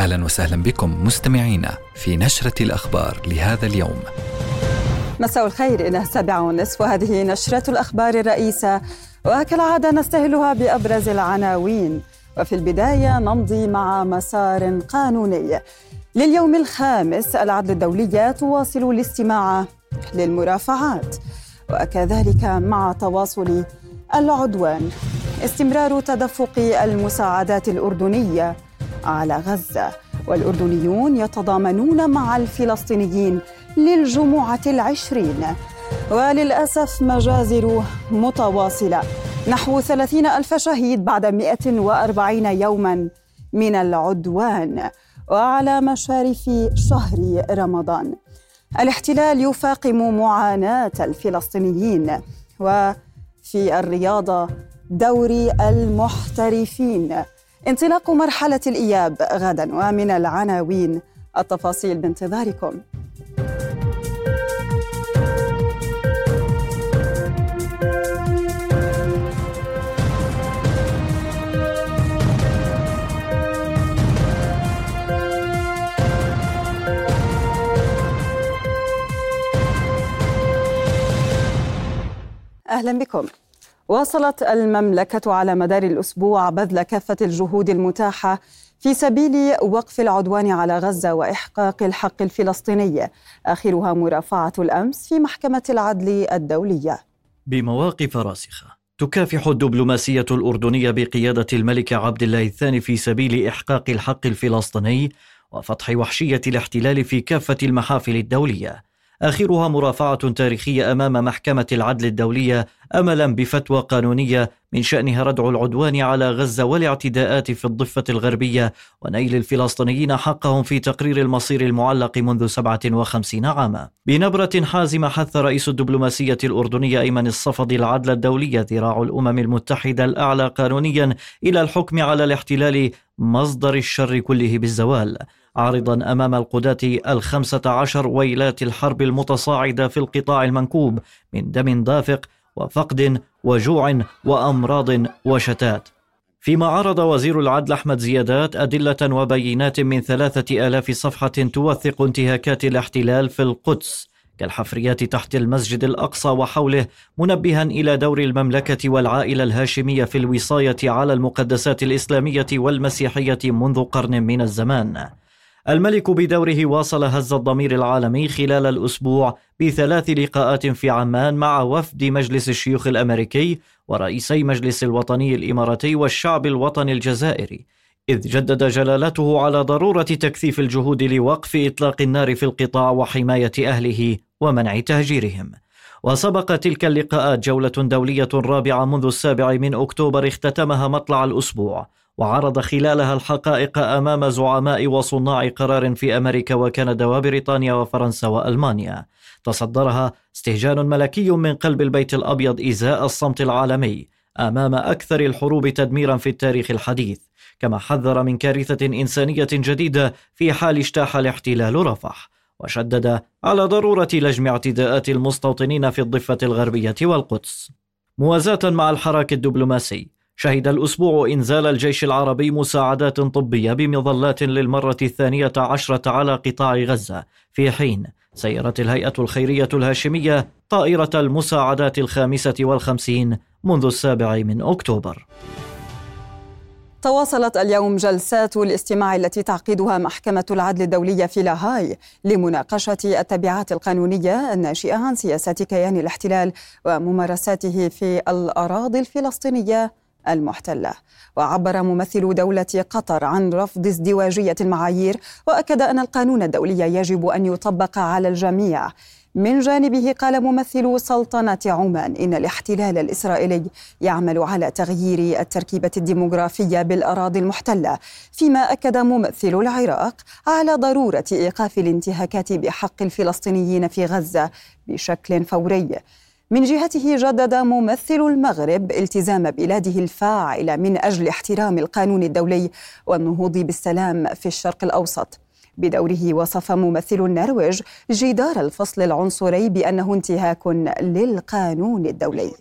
أهلا وسهلا بكم مستمعينا في نشرة الأخبار لهذا اليوم. مساء الخير انها السابعه والنصف وهذه نشرة الأخبار الرئيسة. وكالعادة نستهلها بأبرز العناوين. وفي البداية نمضي مع مسار قانوني. لليوم الخامس العدل الدولية تواصل الاستماع للمرافعات. وكذلك مع تواصل العدوان. استمرار تدفق المساعدات الأردنية. على غزة. والأردنيون يتضامنون مع الفلسطينيين للجمعة العشرين. وللأسف مجازر متواصلة. نحو ثلاثين ألف شهيد بعد 140 يوما من العدوان وعلى مشارف شهر رمضان. الاحتلال يفاقم معاناة الفلسطينيين. وفي الرياضه دوري المحترفين. انطلاق مرحلة الإياب غدا ومن العناوين التفاصيل بانتظاركم. أهلا بكم. واصلت المملكة على مدار الأسبوع بذل كافة الجهود المتاحة في سبيل وقف العدوان على غزة وإحقاق الحق الفلسطيني. آخرها مرافعة الأمس في محكمة العدل الدولية. بمواقف راسخة تكافح الدبلوماسية الأردنية بقيادة الملك عبد الله الثاني في سبيل إحقاق الحق الفلسطيني وفتح وحشية الاحتلال في كافة المحافل الدولية. آخرها مرافعة تاريخية أمام محكمة العدل الدولية أملا بفتوى قانونية من شأنها ردع العدوان على غزة والاعتداءات في الضفة الغربية ونيل الفلسطينيين حقهم في تقرير المصير المعلق منذ 57 عاما. بنبرة حازمة حث رئيس الدبلوماسية الأردنية أيمن الصفدي العدل الدولي ذراع الأمم المتحدة الأعلى قانونيا إلى الحكم على الاحتلال مصدر الشر كله بالزوال. عارضا أمام القضاة الخمسة عشر ويلات الحرب المتصاعدة في القطاع المنكوب من دم دافق وفقد وجوع وأمراض وشتات. فيما عرض وزير العدل أحمد زيادات أدلة وبينات من ثلاثة آلاف صفحة توثق انتهاكات الاحتلال في القدس كالحفريات تحت المسجد الأقصى وحوله منبها إلى دور المملكة والعائلة الهاشمية في الوصاية على المقدسات الإسلامية والمسيحية منذ قرن من الزمان. الملك بدوره واصل هز الضمير العالمي خلال الأسبوع بثلاث لقاءات في عمان مع وفد مجلس الشيوخ الأمريكي ورئيسي مجلس الوطني الإماراتي والشعب الوطني الجزائري. إذ جدد جلالته على ضرورة تكثيف الجهود لوقف إطلاق النار في القطاع وحماية أهله ومنع تهجيرهم. وسبق تلك اللقاءات جولة دولية رابعة منذ السابع من أكتوبر اختتمها مطلع الأسبوع. وعرض خلالها الحقائق أمام زعماء وصناع قرار في أمريكا وكندا وبريطانيا وفرنسا وألمانيا. تصدرها استهجان ملكي من قلب البيت الأبيض إزاء الصمت العالمي أمام أكثر الحروب تدميرا في التاريخ الحديث كما حذر من كارثة إنسانية جديدة في حال اجتاح الاحتلال رفح وشدد على ضرورة لجم اعتداءات المستوطنين في الضفة الغربية والقدس. موازاة مع الحراك الدبلوماسي شهد الأسبوع إنزال الجيش العربي مساعدات طبية بمظلات للمرة الثانية عشرة على قطاع غزة. في حين سيرت الهيئة الخيرية الهاشمية طائرة المساعدات الخامسة والخمسين منذ السابع من أكتوبر. تواصلت اليوم جلسات الاستماع التي تعقدها محكمة العدل الدولية في لاهاي لمناقشة التبعات القانونية الناشئة عن سياسات كيان الاحتلال وممارساته في الأراضي الفلسطينية المحتلة. وعبر ممثل دولة قطر عن رفض ازدواجية المعايير وأكد أن القانون الدولي يجب أن يطبق على الجميع. من جانبه قال ممثل سلطنة عمان إن الاحتلال الإسرائيلي يعمل على تغيير التركيبة الديموغرافية بالأراضي المحتلة فيما أكد ممثل العراق على ضرورة إيقاف الانتهاكات بحق الفلسطينيين في غزة بشكل فوري. من جهته جدد ممثل المغرب التزام بلاده الفاعل من أجل احترام القانون الدولي والنهوض بالسلام في الشرق الأوسط. بدوره وصف ممثل النرويج جدار الفصل العنصري بأنه انتهاك للقانون الدولي.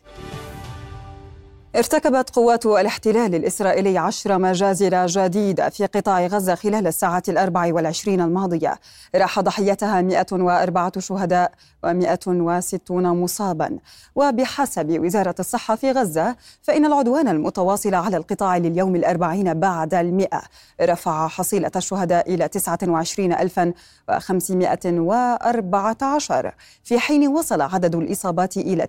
ارتكبت قوات الاحتلال الإسرائيلي عشر مجازر جديدة في قطاع غزة خلال الساعات الأربع والعشرين الماضية. راح ضحيتها 104 شهداء و160 مصابا. وبحسب وزارة الصحة في غزة فإن العدوان المتواصل على القطاع لليوم الأربعين بعد المئة. رفع حصيلة الشهداء إلى 29514 في حين وصل عدد الإصابات إلى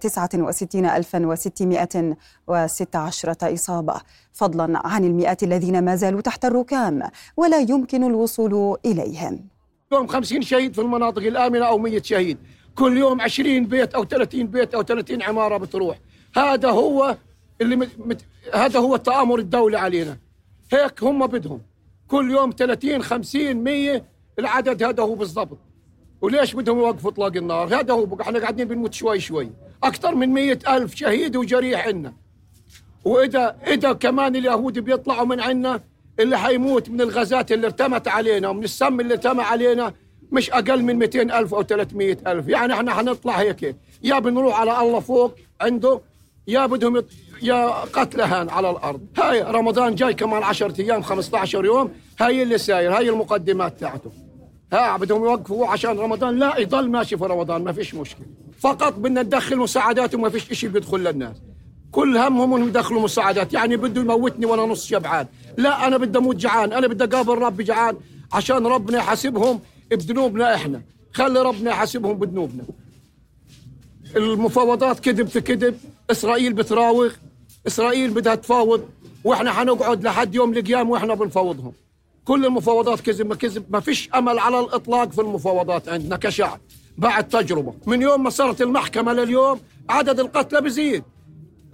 69616 إصابة. فضلا عن المئات الذين ما زالوا تحت الركام ولا يمكن الوصول إليهم. يوم 50 شهيد في المناطق الآمنة أو 100 شهيد. كل يوم 20 بيت أو 30 بيت أو 30 عمارة بتروح. هذا هو اللي مت... مت... هذا هو التآمر الدولي علينا. هيك هم بدهم. كل يوم 30 50 100 العدد هذا هو بالضبط. وليش بدهم يوقفوا اطلاق النار؟ هذا هو إحنا قاعدين بنموت شوي شوي. أكثر من مئة ألف شهيد وجريح عنا وإذا إذا كمان اليهود بيطلعوا من عنا اللي حيموت من الغازات اللي ارتمت علينا ومن السم اللي ارتمى علينا مش أقل من 200 ألف أو 300 ألف. يعني إحنا حنطلع هيك. يا بنروح على الله فوق عنده يا بدهم يط... يا قتل هان على الأرض. هاي رمضان جاي كمان 10 أيام 15 يوم. هاي اللي ساير هاي المقدمات تاعته. ها بدهم يوقفوا عشان رمضان. لا يضل ماشي في رمضان ما فيش مشكلة. فقط بدنا ندخل مساعدات وما فيش شيء بيدخل للناس. كل همهم انهم يدخلوا مساعدات. يعني بده يموتني وأنا نص شبعان لا أنا بدي أموت جعان. أنا بدي اقابل ربي جعان عشان ربنا يحاسبهم بذنوبنا إحنا. خلي ربنا يحاسبهم بذنوبنا. المفاوضات كذب في كذب إسرائيل بتراوغ. إسرائيل بدها تفاوض. وإحنا حنقعد لحد يوم القيامة وإحنا بنفاوضهم. كل المفاوضات كذب ما كذب. ما فيش أمل على الإطلاق في المفاوضات عندنا كشعب. بعد تجربة. من يوم ما صارت المحكمة لليوم عدد القتلى بزيد.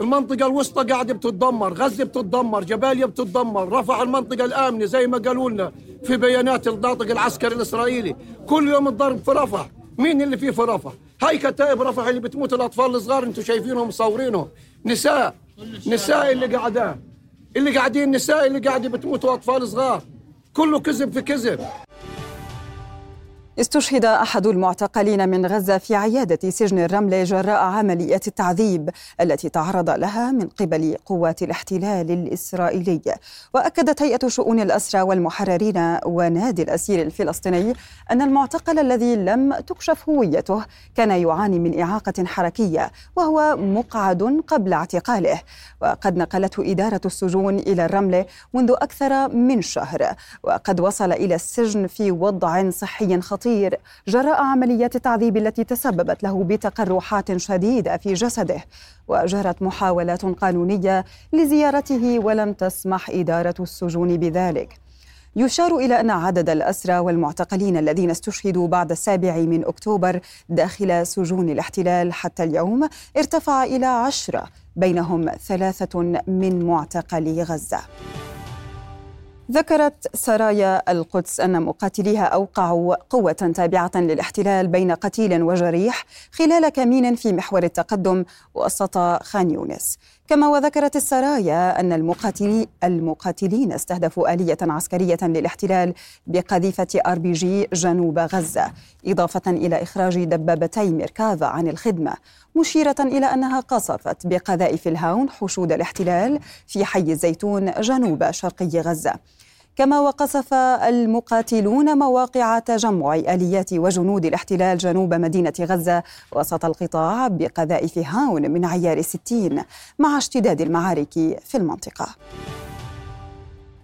المنطقة الوسطى قاعدة بتتدمر غزة بتتدمر جباليا بتتدمر رفع المنطقة الآمنة زي ما قالوا لنا في بيانات الناطق العسكري الإسرائيلي. كل يوم الضرب في رفح. مين اللي فيه في رفح؟ هاي كتائب رفح اللي بتموت الأطفال الصغار أنتم شايفينهم مصورينهم نساء. نساء اللي قاعدان اللي قاعدين نساء اللي قاعدة بتموتوا أطفال صغار. كله كذب في كذب. استشهد أحد المعتقلين من غزة في عيادة سجن الرمل جراء عملية التعذيب التي تعرض لها من قبل قوات الاحتلال الإسرائيلي. وأكدت هيئة شؤون الأسرى والمحررين ونادي الأسير الفلسطيني أن المعتقل الذي لم تكشف هويته كان يعاني من إعاقة حركية وهو مقعد قبل اعتقاله. وقد نقلته إدارة السجون إلى الرمل منذ أكثر من شهر. وقد وصل إلى السجن في وضع صحي خطير خطير. جراء عمليات التعذيب التي تسببت له بتقرحات شديدة في جسده وجرت محاولات قانونية لزيارته ولم تسمح إدارة السجون بذلك. يشار إلى أن عدد الأسرى والمعتقلين الذين استشهدوا بعد السابع من أكتوبر داخل سجون الاحتلال حتى اليوم ارتفع إلى عشرة بينهم ثلاثة من معتقلي غزة. ذكرت سرايا القدس أن مقاتليها أوقعوا قوة تابعة للاحتلال بين قتيل وجريح خلال كمين في محور التقدم وسط خان يونس. كما وذكرت السرايا أن المقاتلي المقاتلين استهدفوا آلية عسكرية للاحتلال بقذيفة آر بي جي جنوب غزة إضافة إلى إخراج دبابتي ميركافا عن الخدمة مشيرة إلى أنها قصفت بقذائف الهاون حشود الاحتلال في حي الزيتون جنوب شرقي غزة. كما وقصف المقاتلون مواقع تجمع آليات وجنود الاحتلال جنوب مدينة غزة وسط القطاع بقذائف هاون من عيار الستين مع اشتداد المعارك في المنطقة.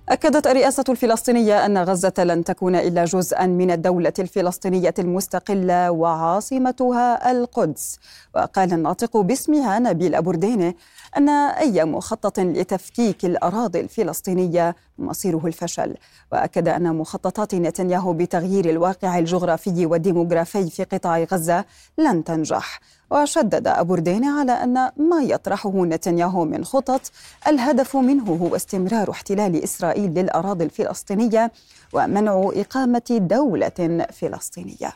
أكدت الرئاسة الفلسطينية أن غزة لن تكون إلا جزءا من الدولة الفلسطينية المستقلة وعاصمتها القدس. وقال الناطق باسمها نبيل أبورديني أن أي مخطط لتفكيك الأراضي الفلسطينية مصيره الفشل. وأكد أن مخططات نتنياهو بتغيير الواقع الجغرافي والديموغرافي في قطاع غزة لن تنجح. وشدد أبوردين على أن ما يطرحه نتنياهو من خطط الهدف منه هو استمرار احتلال إسرائيل للأراضي الفلسطينية ومنع إقامة دولة فلسطينية.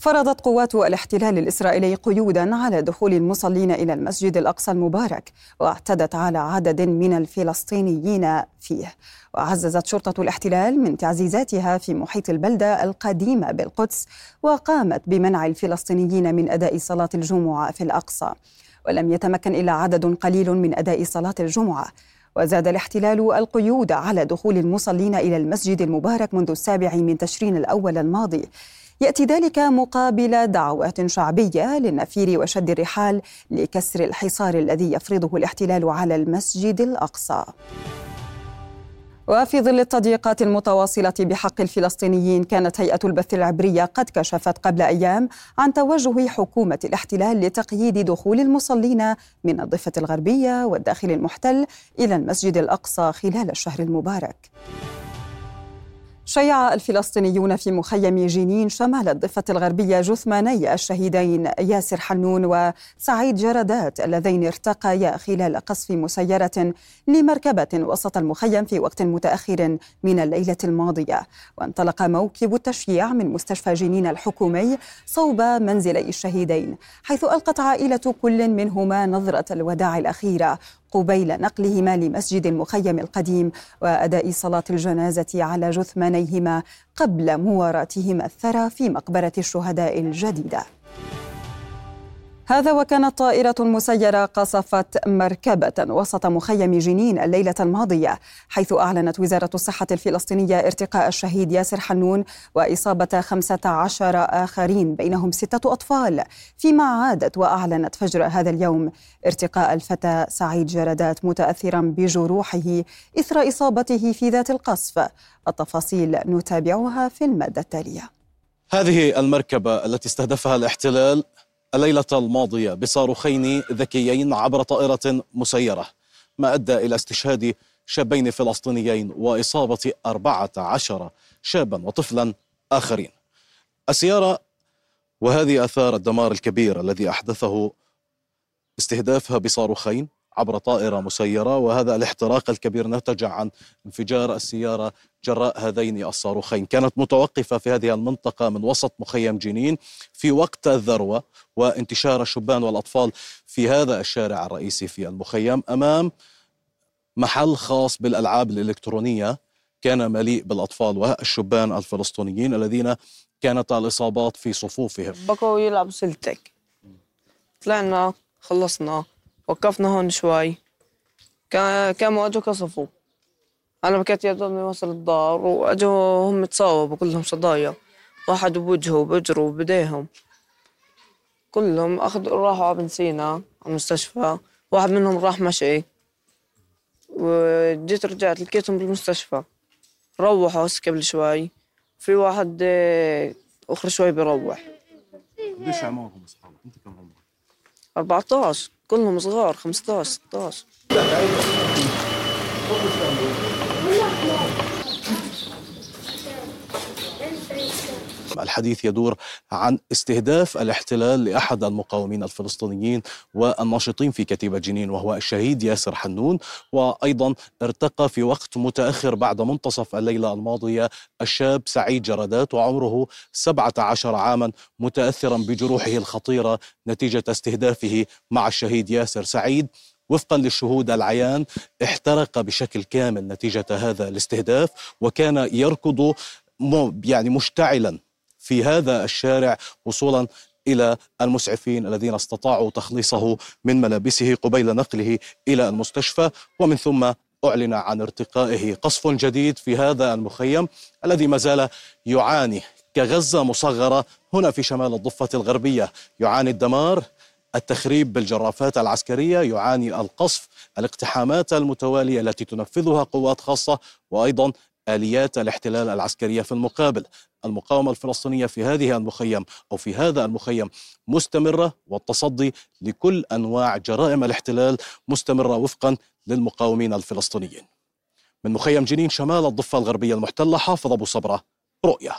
فرضت قوات الاحتلال الإسرائيلي قيودا على دخول المصلين إلى المسجد الأقصى المبارك واعتدت على عدد من الفلسطينيين فيه. وعززت شرطة الاحتلال من تعزيزاتها في محيط البلدة القديمة بالقدس وقامت بمنع الفلسطينيين من أداء صلاة الجمعة في الأقصى. ولم يتمكن إلا عدد قليل من أداء صلاة الجمعة. وزاد الاحتلال القيود على دخول المصلين إلى المسجد المبارك منذ السابع من تشرين الأول الماضي. يأتي ذلك مقابل دعوات شعبية للنفير وشد الرحال لكسر الحصار الذي يفرضه الاحتلال على المسجد الأقصى وفي ظل التضييقات المتواصلة بحق الفلسطينيين كانت هيئة البث العبرية قد كشفت قبل أيام عن توجه حكومة الاحتلال لتقييد دخول المصلين من الضفة الغربية والداخل المحتل إلى المسجد الأقصى خلال الشهر المبارك. شيع الفلسطينيون في مخيم جنين شمال الضفة الغربية جثماني الشهيدين ياسر حنون وسعيد جردات اللذين ارتقيا خلال قصف مسيرة لمركبة وسط المخيم في وقت متأخر من الليلة الماضية. وانطلق موكب التشييع من مستشفى جنين الحكومي صوب منزلي الشهيدين حيث ألقت عائلة كل منهما نظرة الوداع الأخيرة قبيل نقلهما لمسجد المخيم القديم وأداء صلاة الجنازة على جثمانيهما قبل مواراتهما الثرى في مقبرة الشهداء الجديدة. هذا وكانت طائرة مسيرة قصفت مركبة وسط مخيم جنين الليلة الماضية حيث أعلنت وزارة الصحة الفلسطينية ارتقاء الشهيد ياسر حنون وإصابة 15 آخرين بينهم ستة أطفال. فيما عادت وأعلنت فجر هذا اليوم ارتقاء الفتى سعيد جردات متأثرا بجروحه إثر إصابته في ذات القصف. التفاصيل نتابعها في المادة التالية. هذه المركبة التي استهدفها الاحتلال الليلة الماضية بصاروخين ذكيين عبر طائرة مسيرة ما أدى إلى استشهاد شابين فلسطينيين وإصابة أربعة عشر شابا وطفلا آخرين. السيارة وهذه أثار الدمار الكبير الذي أحدثه استهدافها بصاروخين عبر طائرة مسيرة وهذا الاحتراق الكبير نتج عن انفجار السيارة جراء هذين الصاروخين. كانت متوقفة في هذه المنطقة من وسط مخيم جنين في وقت الذروة وانتشار الشبان والأطفال في هذا الشارع الرئيسي في المخيم. أمام محل خاص بالألعاب الإلكترونية كان مليء بالأطفال والشبان الفلسطينيين الذين كانت الإصابات في صفوفهم. بقوا يلعبوا سلتك. طلعنا خلصنا. وقفنا هون شوي. كانوا أجوا كصفوا أنا بكيت يا دوبني وصل الدار وأجوا هم تصاوبوا كلهم صدايا. واحد بوجهه وبجره وبديهم. كلهم اخذوا راحوا على بن سينا المستشفى. واحد منهم راح مشي. وجيت رجعت لقيتهم بالمستشفى. روحوا هسه قبل شوي. في واحد آه، اخر شوي بيروح. قديش عمرهم أصحابك؟ أنت كم عمرك؟ 14 كلهم صغار 15 16 الحديث يدور عن استهداف الاحتلال لأحد المقاومين الفلسطينيين والناشطين في كتيبة جنين وهو الشهيد ياسر حنون وأيضا ارتقى في وقت متأخر بعد منتصف الليلة الماضية الشاب سعيد جردات وعمره 17 عاما متاثرا بجروحه الخطيرة نتيجة استهدافه مع الشهيد ياسر سعيد. وفقا للشهود العيان احترق بشكل كامل نتيجة هذا الاستهداف وكان يركض يعني مشتعلا. في هذا الشارع وصولا إلى المسعفين الذين استطاعوا تخليصه من ملابسه قبيل نقله إلى المستشفى. ومن ثم أعلن عن ارتقائه قصف جديد في هذا المخيم الذي ما زال يعاني كغزة مصغرة هنا في شمال الضفة الغربية. يعاني الدمار التخريب بالجرافات العسكرية يعاني القصف الاقتحامات المتوالية التي تنفذها قوات خاصة وأيضا آليات الاحتلال العسكرية في المقابل المقاومة الفلسطينية في هذه المخيم أو في هذا المخيم مستمرة والتصدي لكل أنواع جرائم الاحتلال مستمرة وفقا للمقاومين الفلسطينيين. من مخيم جنين شمال الضفة الغربية المحتلة حافظ أبو صبرة رؤية.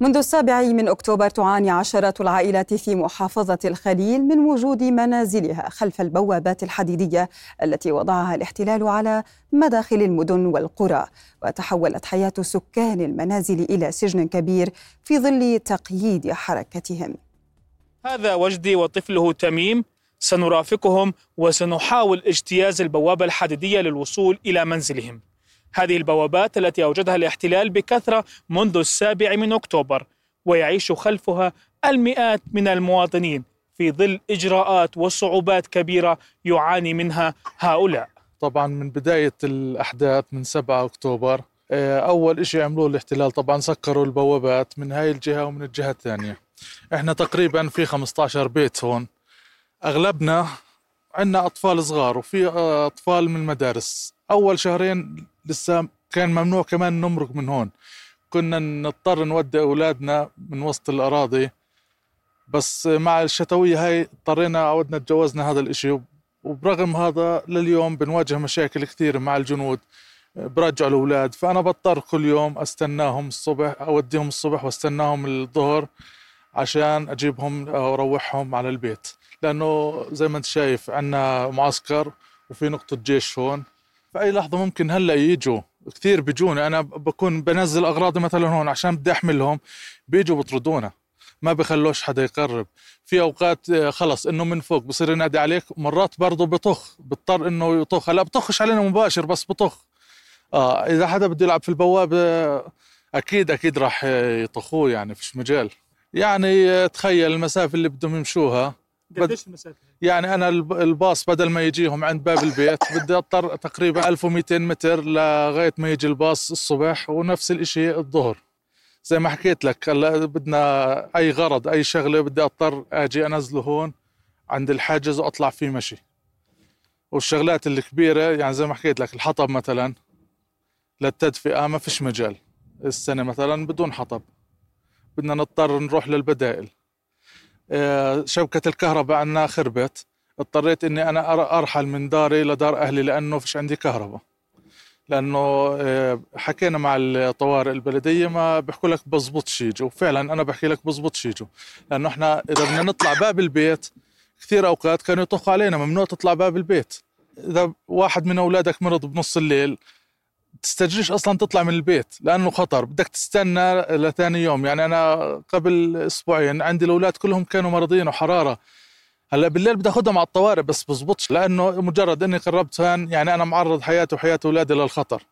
منذ السابع من أكتوبر تعاني عشرات العائلات في محافظة الخليل من وجود منازلها خلف البوابات الحديدية التي وضعها الاحتلال على مداخل المدن والقرى. وتحولت حياة سكان المنازل إلى سجن كبير في ظل تقييد حركتهم. هذا وجدي وطفله تميم. سنرافقهم وسنحاول اجتياز البوابة الحديدية للوصول إلى منزلهم. هذه البوابات التي أوجدها الاحتلال بكثرة منذ السابع من أكتوبر ويعيش خلفها المئات من المواطنين في ظل إجراءات وصعوبات كبيرة يعاني منها هؤلاء. طبعا من بداية الأحداث من 7 أكتوبر آه، أول إشي عملوه الاحتلال طبعا سكروا البوابات من هاي الجهة ومن الجهة الثانية. إحنا تقريبا في 15 بيت هون. أغلبنا عندنا أطفال صغار وفي آه، أطفال من المدارس. أول شهرين لسه كان ممنوع كمان نمرق من هون. كنا نضطر نودي أولادنا من وسط الأراضي. بس مع الشتوية هاي اضطرينا عودنا تجوزنا هذا الإشي. وبرغم هذا لليوم بنواجه مشاكل كثير مع الجنود. برجعوا الأولاد. فأنا بضطر كل يوم أستناهم الصبح أوديهم الصبح وأستناهم الظهر عشان أجيبهم وأروحهم على البيت. لأنه زي ما أنت شايف عندنا معسكر وفي نقطة جيش هون. في أي لحظة ممكن هلا يجوا. كثير بيجوني. أنا بكون بنزل أغراضي مثلا هون عشان بدي أحملهم بيجوا بطردونا. ما بخلوش حدا يقرب. في أوقات آه، خلص إنه من فوق بصير ينادي عليك مرات برضه بطخ بضطر إنه يطخ. هلا بطخش علينا مباشر بس بطخ. آه إذا حدا بده يلعب في البوابة أكيد أكيد راح يطخوه يعني فيش مجال. يعني آه، تخيل المسافة اللي بدهم يمشوها. قديش المسافة؟ يعني أنا الباص بدل ما يجيهم عند باب البيت بدي أضطر تقريبا 1200 متر لغاية ما يجي الباص الصبح ونفس الشيء الظهر. زي ما حكيت لك هلا بدنا أي غرض أي شغلة بدي أضطر أجي أنزله هون عند الحاجز وأطلع فيه مشي. والشغلات الكبيرة يعني زي ما حكيت لك الحطب مثلا للتدفئة ما فيش مجال. السنة مثلا بدون حطب. بدنا نضطر نروح للبدائل. آه، شبكة الكهرباء عندنا خربت. اضطريت إني أنا أرحل من داري لدار أهلي لأنه فيش عندي كهرباء. لأنه آه، حكينا مع الطوارئ البلدية ما بيحكوا لك بزبطش يجوا وفعلا أنا بحكي لك بزبطش يجوا لأنه إحنا إذا بدنا نطلع باب البيت كثير أوقات كانوا يطخوا علينا ممنوع تطلع باب البيت. إذا واحد من أولادك مرض بنص الليل تستجريش أصلا تطلع من البيت لأنه خطر. بدك تستنى لثاني يوم. يعني أنا قبل أسبوعين عندي الأولاد كلهم كانوا مرضين وحرارة. هلأ بالليل بدي اخذهم على الطوارئ بس بزبطش لأنه مجرد إني قربت هان يعني أنا معرض حياتي وحياة أولادي للخطر.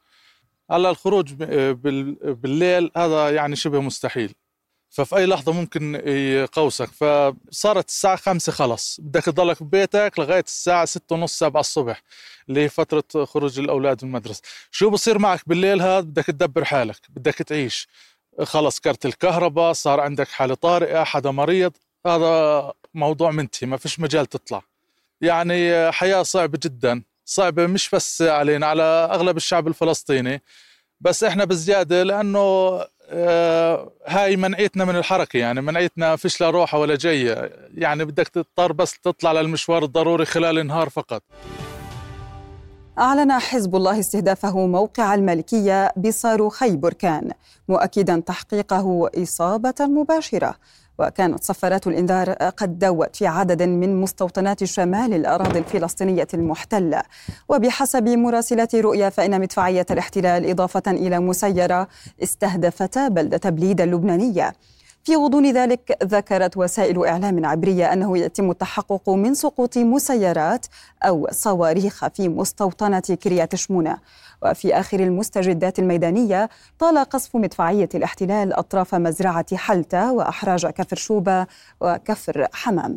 هلأ الخروج بالليل هذا يعني شبه مستحيل. ففي أي لحظة ممكن يقوسك. فصارت الساعة خمسة خلص بدك تضلك ببيتك لغاية الساعة ستة ونص سبعة الصبح اللي هي فترة خروج الأولاد من المدرسة. شو بصير معك بالليل هذا؟ بدك تدبر حالك بدك تعيش. خلص كرت الكهرباء صار عندك حالة طارئة حدا مريض. هذا موضوع منتهي ما فيش مجال تطلع. يعني حياة صعبة جدا. صعبة مش بس علينا على أغلب الشعب الفلسطيني. بس إحنا بزيادة لأنه آه، هاي منعيتنا من الحركة يعني منعيتنا فيش لا روحة ولا جاية يعني بدك تضطر بس تطلع للمشوار الضروري خلال النهار فقط. أعلن حزب الله استهدافه موقع الملكية بصاروخي بركان مؤكدا تحقيقه إصابة مباشرة. وكانت صفارات الإنذار قد دوت في عدد من مستوطنات شمال الأراضي الفلسطينية المحتلة. وبحسب مراسلات رؤيا فإن مدفعية الاحتلال إضافة إلى مسيرة استهدفتا بلدة بليد اللبنانية في غضون ذلك ذكرت وسائل إعلام عبرية أنه يتم التحقق من سقوط مسيرات أو صواريخ في مستوطنة كريات شمونة وفي آخر المستجدات الميدانية طال قصف مدفعية الاحتلال أطراف مزرعة حلتة وأحراج كفر شوبة وكفر حمام.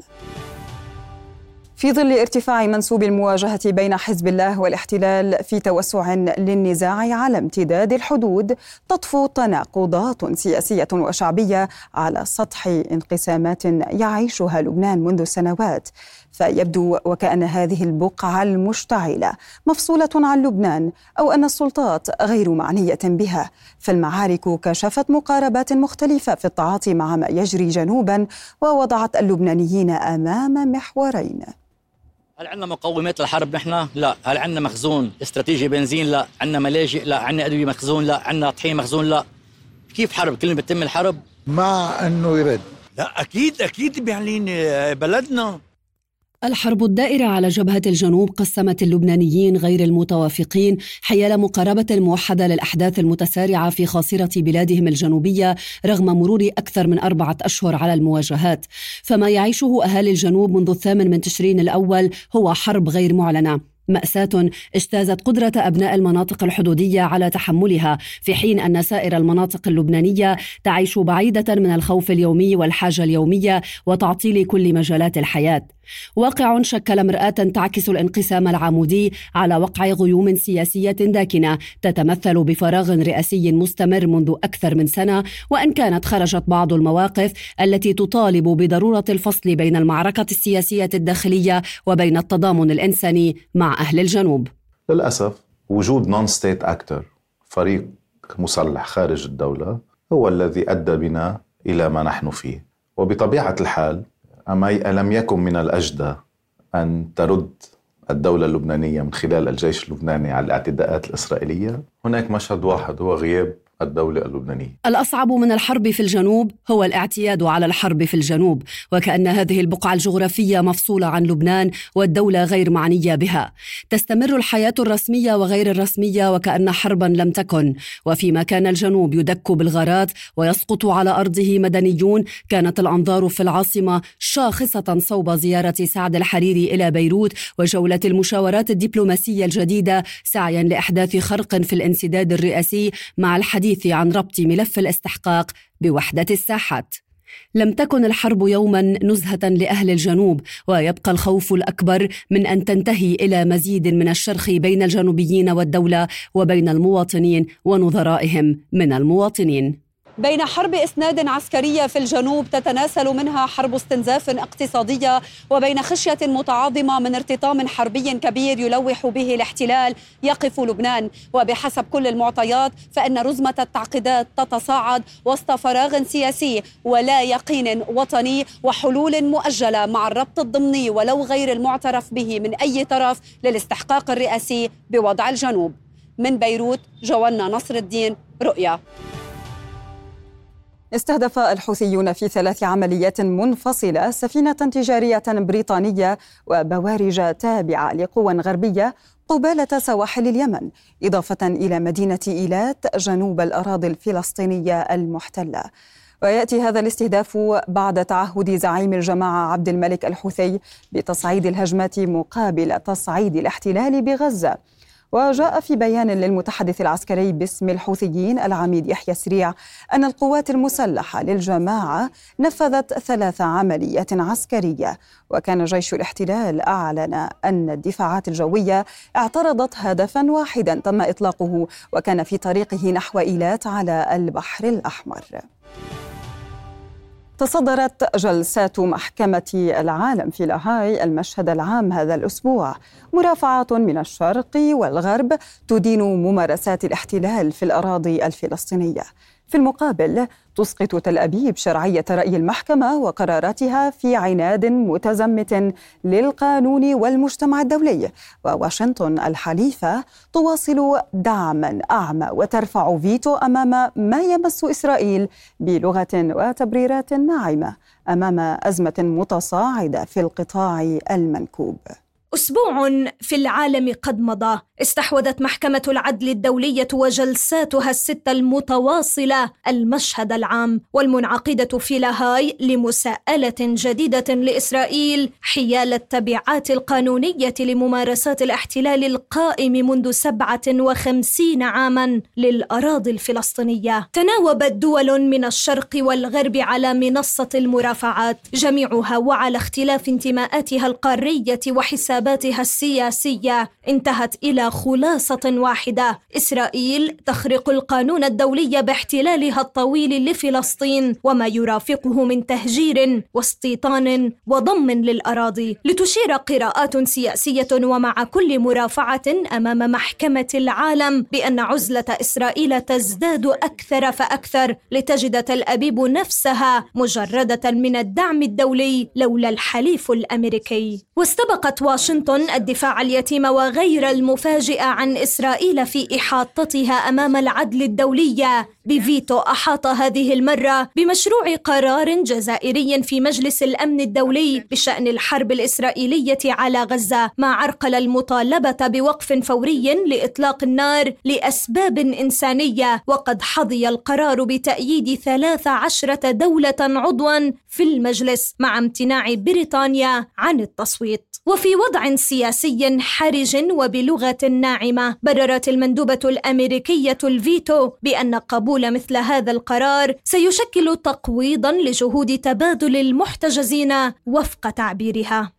في ظل ارتفاع منسوب المواجهة بين حزب الله والاحتلال في توسع للنزاع على امتداد الحدود تطفو تناقضات سياسية وشعبية على سطح انقسامات يعيشها لبنان منذ سنوات. فيبدو وكأن هذه البقعة المشتعلة مفصولة عن لبنان أو أن السلطات غير معنية بها. فالمعارك كشفت مقاربات مختلفة في التعاطي مع ما يجري جنوبا ووضعت اللبنانيين أمام محورين. هل عندنا مقومات للحرب نحن؟ لا، هل عندنا مخزون استراتيجي بنزين؟ لا، عندنا ملاجئ؟ لا، عندنا أدوية مخزون؟ لا، عندنا طحين مخزون؟ لا. كيف حرب؟ كل ما بتتم الحرب؟ مع إنه يرد لا أكيد أكيد بيعلن بلدنا الحرب الدائرة على جبهة الجنوب قسمت اللبنانيين غير المتوافقين حيال مقاربة موحدة للأحداث المتسارعة في خاصرة بلادهم الجنوبية رغم مرور أكثر من أربعة أشهر على المواجهات. فما يعيشه أهالي الجنوب منذ الثامن من تشرين الأول هو حرب غير معلنة. مأساة اجتازت قدرة أبناء المناطق الحدودية على تحملها في حين أن سائر المناطق اللبنانية تعيش بعيدة من الخوف اليومي والحاجة اليومية وتعطيل كل مجالات الحياة. واقع شكل مرآة تعكس الانقسام العمودي على وقع غيوم سياسية داكنة تتمثل بفراغ رئاسي مستمر منذ أكثر من سنة وإن كانت خرجت بعض المواقف التي تطالب بضرورة الفصل بين المعركة السياسية الداخلية وبين التضامن الإنساني مع أهل الجنوب. للأسف وجود نون ستيت أكتر فريق مسلح خارج الدولة هو الذي أدى بنا إلى ما نحن فيه. وبطبيعة الحال أما ألم يكن من الأجدى أن ترد الدولة اللبنانية من خلال الجيش اللبناني على الاعتداءات الإسرائيلية؟ هناك مشهد واحد هو غياب الدولة اللبنانية. الأصعب من الحرب في الجنوب هو الاعتياد على الحرب في الجنوب وكأن هذه البقعة الجغرافية مفصولة عن لبنان والدولة غير معنية بها. تستمر الحياة الرسمية وغير الرسمية وكأن حربا لم تكن. وفيما كان الجنوب يدك بالغارات ويسقط على أرضه مدنيون كانت الأنظار في العاصمة شاخصة صوب زيارة سعد الحريري إلى بيروت وجولة المشاورات الدبلوماسية الجديدة سعيا لإحداث خرق في الانسداد الرئاسي مع الحديث الحديث عن ربط ملف الاستحقاق بوحدة الساحات. لم تكن الحرب يوما نزهة لأهل الجنوب ويبقى الخوف الأكبر من أن تنتهي إلى مزيد من الشرخ بين الجنوبيين والدولة وبين المواطنين ونظرائهم من المواطنين. بين حرب إسناد عسكريه في الجنوب تتناسل منها حرب استنزاف اقتصاديه وبين خشية متعاظمة من ارتطام حربي كبير يلوح به الاحتلال يقف لبنان. وبحسب كل المعطيات فإن رزمة التعقيدات تتصاعد وسط فراغ سياسي ولا يقين وطني وحلول مؤجلة مع الربط الضمني ولو غير المعترف به من أي طرف للاستحقاق الرئاسي بوضع الجنوب. من بيروت جوانا نصر الدين رؤيا. استهدف الحوثيون في ثلاث عمليات منفصلة سفينة تجارية بريطانية وبوارج تابعة لقوى غربية قبالة سواحل اليمن إضافة إلى مدينة إيلات جنوب الأراضي الفلسطينية المحتلة. ويأتي هذا الاستهداف بعد تعهد زعيم الجماعة عبد الملك الحوثي بتصعيد الهجمات مقابل تصعيد الاحتلال بغزة. وجاء في بيان للمتحدث العسكري باسم الحوثيين العميد يحيى سريع أن القوات المسلحة للجماعة نفذت ثلاث عمليات عسكرية وكان جيش الاحتلال أعلن أن الدفاعات الجوية اعترضت هدفا واحدا تم إطلاقه وكان في طريقه نحو إيلات على البحر الأحمر. تصدرت جلسات محكمة العالم في لاهاي المشهد العام هذا الأسبوع. مرافعات من الشرق والغرب تدين ممارسات الاحتلال في الأراضي الفلسطينية. في المقابل تسقط تل أبيب شرعية رأي المحكمة وقراراتها في عناد متزمت للقانون والمجتمع الدولي وواشنطن الحليفة تواصل دعما أعمى وترفع فيتو أمام ما يمس إسرائيل بلغة وتبريرات ناعمة أمام أزمة متصاعدة في القطاع المنكوب. أسبوع في العالم قد مضى. استحوذت محكمة العدل الدولية وجلساتها الستة المتواصلة المشهد العام والمنعقدة في لاهاي لمساءلة جديدة لإسرائيل حيال التبعات القانونية لممارسات الاحتلال القائم منذ 57 عاما للأراضي الفلسطينية. تناوبت دول من الشرق والغرب على منصة المرافعات جميعها وعلى اختلاف انتماءاتها القارية وحساباتها السياسية انتهت إلى خلاصة واحدة. إسرائيل تخرق القانون الدولي باحتلالها الطويل لفلسطين وما يرافقه من تهجير واستيطان وضم للأراضي. لتشير قراءات سياسية ومع كل مرافعة أمام محكمة العالم بأن عزلة إسرائيل تزداد أكثر فأكثر لتجد تل أبيب نفسها مجردة من الدعم الدولي لولا الحليف الأمريكي. واستبقت واشنطن الدفاع اليتيم وغير المفاجئ مفاجئة عن إسرائيل في إحاطتها أمام العدل الدولي. بفيتو أحاط هذه المرة بمشروع قرار جزائري في مجلس الأمن الدولي بشأن الحرب الإسرائيلية على غزة ما عرقل المطالبة بوقف فوري لإطلاق النار لأسباب إنسانية. وقد حظي القرار بتأييد ثلاث عشرة دولة عضوا في المجلس مع امتناع بريطانيا عن التصويت. وفي وضع سياسي حرج وبلغة ناعمة بررت المندوبة الأمريكية الفيتو بأن قبول مثل هذا القرار سيشكل تقويضا لجهود تبادل المحتجزين وفق تعبيرها.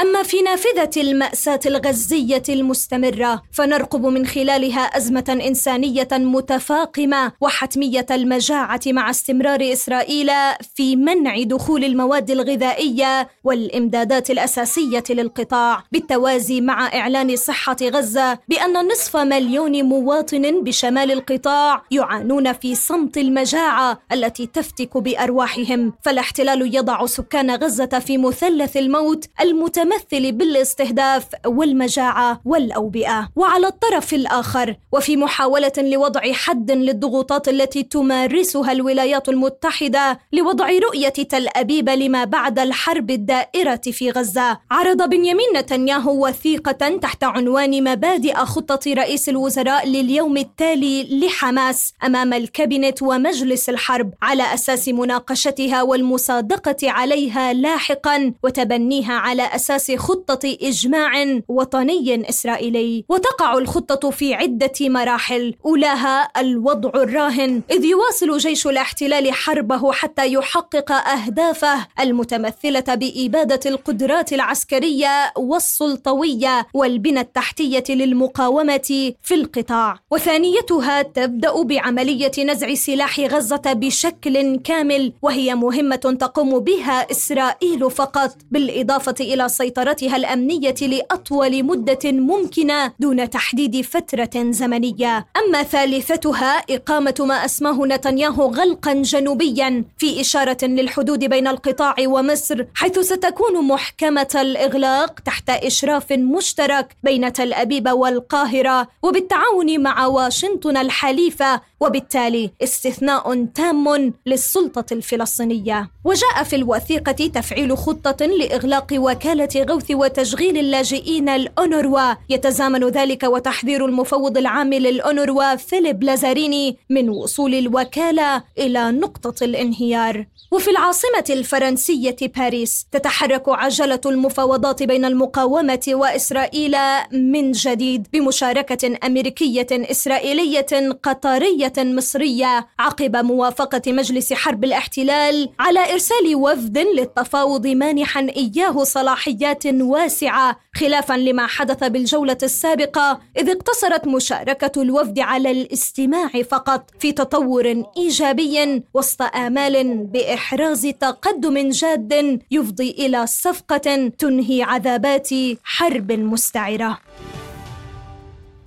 أما في نافذة المأساة الغزية المستمرة فنرقب من خلالها أزمة إنسانية متفاقمة وحتمية المجاعة مع استمرار إسرائيل في منع دخول المواد الغذائية والإمدادات الأساسية للقطاع بالتوازي مع إعلان صحة غزة بأن نصف مليون مواطن بشمال القطاع يعانون في صمت المجاعة التي تفتك بأرواحهم فالاحتلال يضع سكان غزة في مثلث الموت المتمثل المتمثل بالاستهداف والمجاعة والأوبئة. وعلى الطرف الآخر وفي محاولة لوضع حد للضغوطات التي تمارسها الولايات المتحدة لوضع رؤية تل أبيب لما بعد الحرب الدائرة في غزة عرض بنيامين نتنياهو وثيقة تحت عنوان مبادئ خطة رئيس الوزراء لليوم التالي لحماس أمام الكابينت ومجلس الحرب على أساس مناقشتها والمصادقة عليها لاحقا وتبنيها على أساس أساس خطة إجماع وطني إسرائيلي وتقع الخطة في عدة مراحل. أولاها الوضع الراهن إذ يواصل جيش الاحتلال حربه حتى يحقق أهدافه المتمثلة بإبادة القدرات العسكرية والسلطوية والبنى التحتية للمقاومة في القطاع. وثانيتها تبدأ بعملية نزع سلاح غزة بشكل كامل وهي مهمة تقوم بها إسرائيل فقط بالإضافة إلى سيطرتها الأمنية لأطول مدة ممكنة دون تحديد فترة زمنية. أما ثالثتها إقامة ما أسماه نتنياهو غلقا جنوبيا في إشارة للحدود بين القطاع ومصر حيث ستكون محكمة الإغلاق تحت إشراف مشترك بين تل أبيب والقاهرة وبالتعاون مع واشنطن الحليفة وبالتالي استثناء تام للسلطة الفلسطينية. وجاء في الوثيقة تفعيل خطة لإغلاق وكالة غوث وتشغيل اللاجئين الأونروا. يتزامن ذلك وتحذير المفوض العام للأونروا فيليب لازاريني من وصول الوكالة إلى نقطة الانهيار. وفي العاصمة الفرنسية باريس تتحرك عجلة المفاوضات بين المقاومة وإسرائيل من جديد بمشاركة أمريكية إسرائيلية قطرية مصرية عقب موافقة مجلس حرب الاحتلال على إرسال وفد للتفاوض مانحا إياه صلاحيات واسعة خلافا لما حدث بالجولة السابقة إذ اقتصرت مشاركة الوفد على الاستماع فقط في تطور إيجابي وسط آمال بإحراز إحراز تقدم جاد يفضي إلى صفقة تنهي عذابات حرب مستعرة.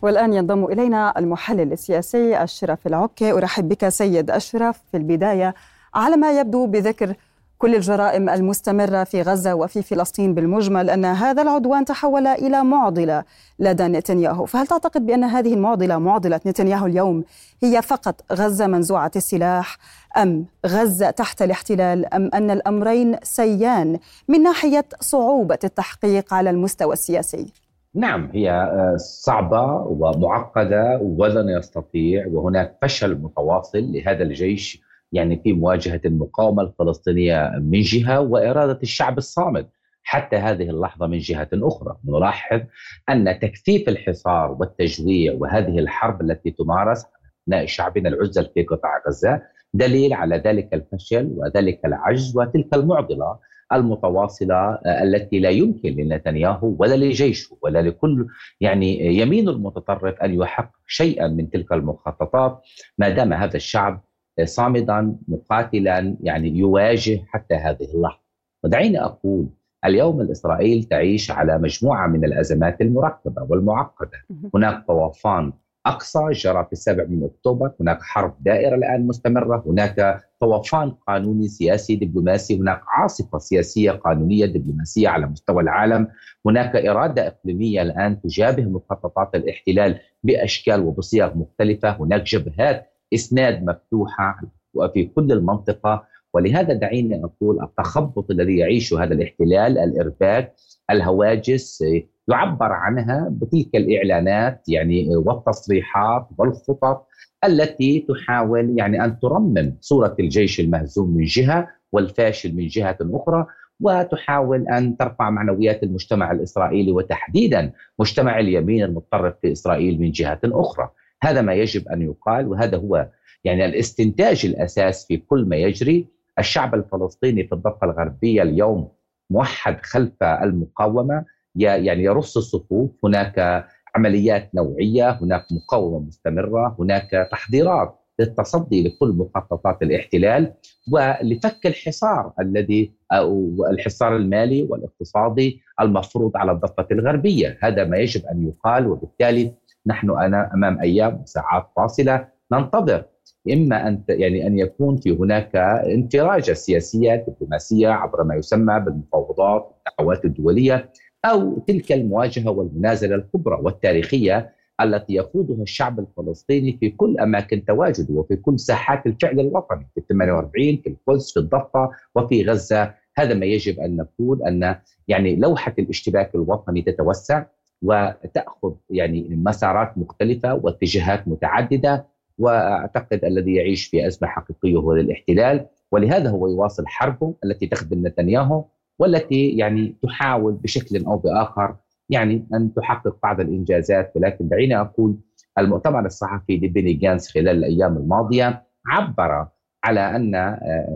والآن ينضم إلينا المحلل السياسي أشرف العكي أرحب بك سيد أشرف في البداية على ما يبدو بذكر كل الجرائم المستمرة في غزة وفي فلسطين بالمجمل أن هذا العدوان تحول إلى معضلة لدى نتنياهو. فهل تعتقد بأن هذه المعضلة معضلة نتنياهو اليوم هي فقط غزة منزوعة السلاح أم غزة تحت الاحتلال أم أن الأمرين سيان من ناحية صعوبة التحقيق على المستوى السياسي؟ نعم هي آه، صعبة ومعقدة ولن يستطيع وهناك فشل متواصل لهذا الجيش يعني في مواجهة المقاومة الفلسطينية من جهة وإرادة الشعب الصامد. حتى هذه اللحظة من جهة أخرى، نلاحظ أن تكثيف الحصار والتجويع وهذه الحرب التي تمارس أبناء شعبنا العزل في قطاع غزة دليل على ذلك الفشل وذلك العجز وتلك المعضلة المتواصلة آه، التي لا يمكن لنتنياهو ولا لجيشه ولا لكل يعني يمين المتطرف أن يحقق شيئا من تلك المخططات. ما دام هذا الشعب صامدا مقاتلا يعني يواجه حتى هذه اللحظة. ودعيني أقول اليوم الاسرائيل تعيش على مجموعة من الأزمات المركبة والمعقدة. هناك طوفان أقصى جرى في السابع من أكتوبر، هناك حرب دائرة الآن مستمرة، هناك طوفان قانوني سياسي دبلوماسي، هناك عاصفة سياسية قانونية دبلوماسية على مستوى العالم، هناك إرادة إقليمية الآن تجابه مخططات الاحتلال بأشكال وبصيغ مختلفة، هناك جبهات إسناد مفتوحه وفي كل المنطقة. ولهذا دعيني أقول التخبط الذي يعيشه هذا الاحتلال الإرباك الهواجس يعبر عنها بتلك الإعلانات يعني والتصريحات والخطط التي تحاول يعني أن ترمم صورة الجيش المهزوم من جهة والفاشل من جهة أخرى وتحاول أن ترفع معنويات المجتمع الإسرائيلي وتحديدا مجتمع اليمين المتطرف في إسرائيل من جهة أخرى، هذا ما يجب أن يقال وهذا هو يعني الاستنتاج الأساس في كل ما يجري، الشعب الفلسطيني في الضفة الغربية اليوم موحد خلف المقاومة يعني يرص الصفوف، هناك عمليات نوعية، هناك مقاومة مستمرة، هناك تحضيرات للتصدي لكل مخططات الاحتلال. ولفك الحصار الذي أو الحصار المالي والاقتصادي المفروض على الضفة الغربية، هذا ما يجب أن يقال وبالتالي نحن أمام أيام وساعات فاصلة. ننتظر. إما أن يعني أن يكون في هناك انفراجة سياسية دبلوماسية عبر ما يسمى بالمفاوضات والدعوات الدولية أو تلك المواجهة والمنازلة الكبرى والتاريخية التي يخوضها الشعب الفلسطيني في كل أماكن تواجده وفي كل ساحات الفعل الوطني في 48 في القدس في الضفة وفي غزة. هذا ما يجب أن نقول أن يعني لوحة الاشتباك الوطني تتوسع. وتأخذ يعني مسارات مختلفة واتجاهات متعددة وأعتقد الذي يعيش في أزمة حقيقية هو الاحتلال ولهذا هو يواصل حربه التي تخدم نتنياهو والتي يعني تحاول بشكل أو بآخر يعني أن تحقق بعض الإنجازات. ولكن دعيني أقول المؤتمر الصحفي لبني جانس خلال الأيام الماضية عبر على أن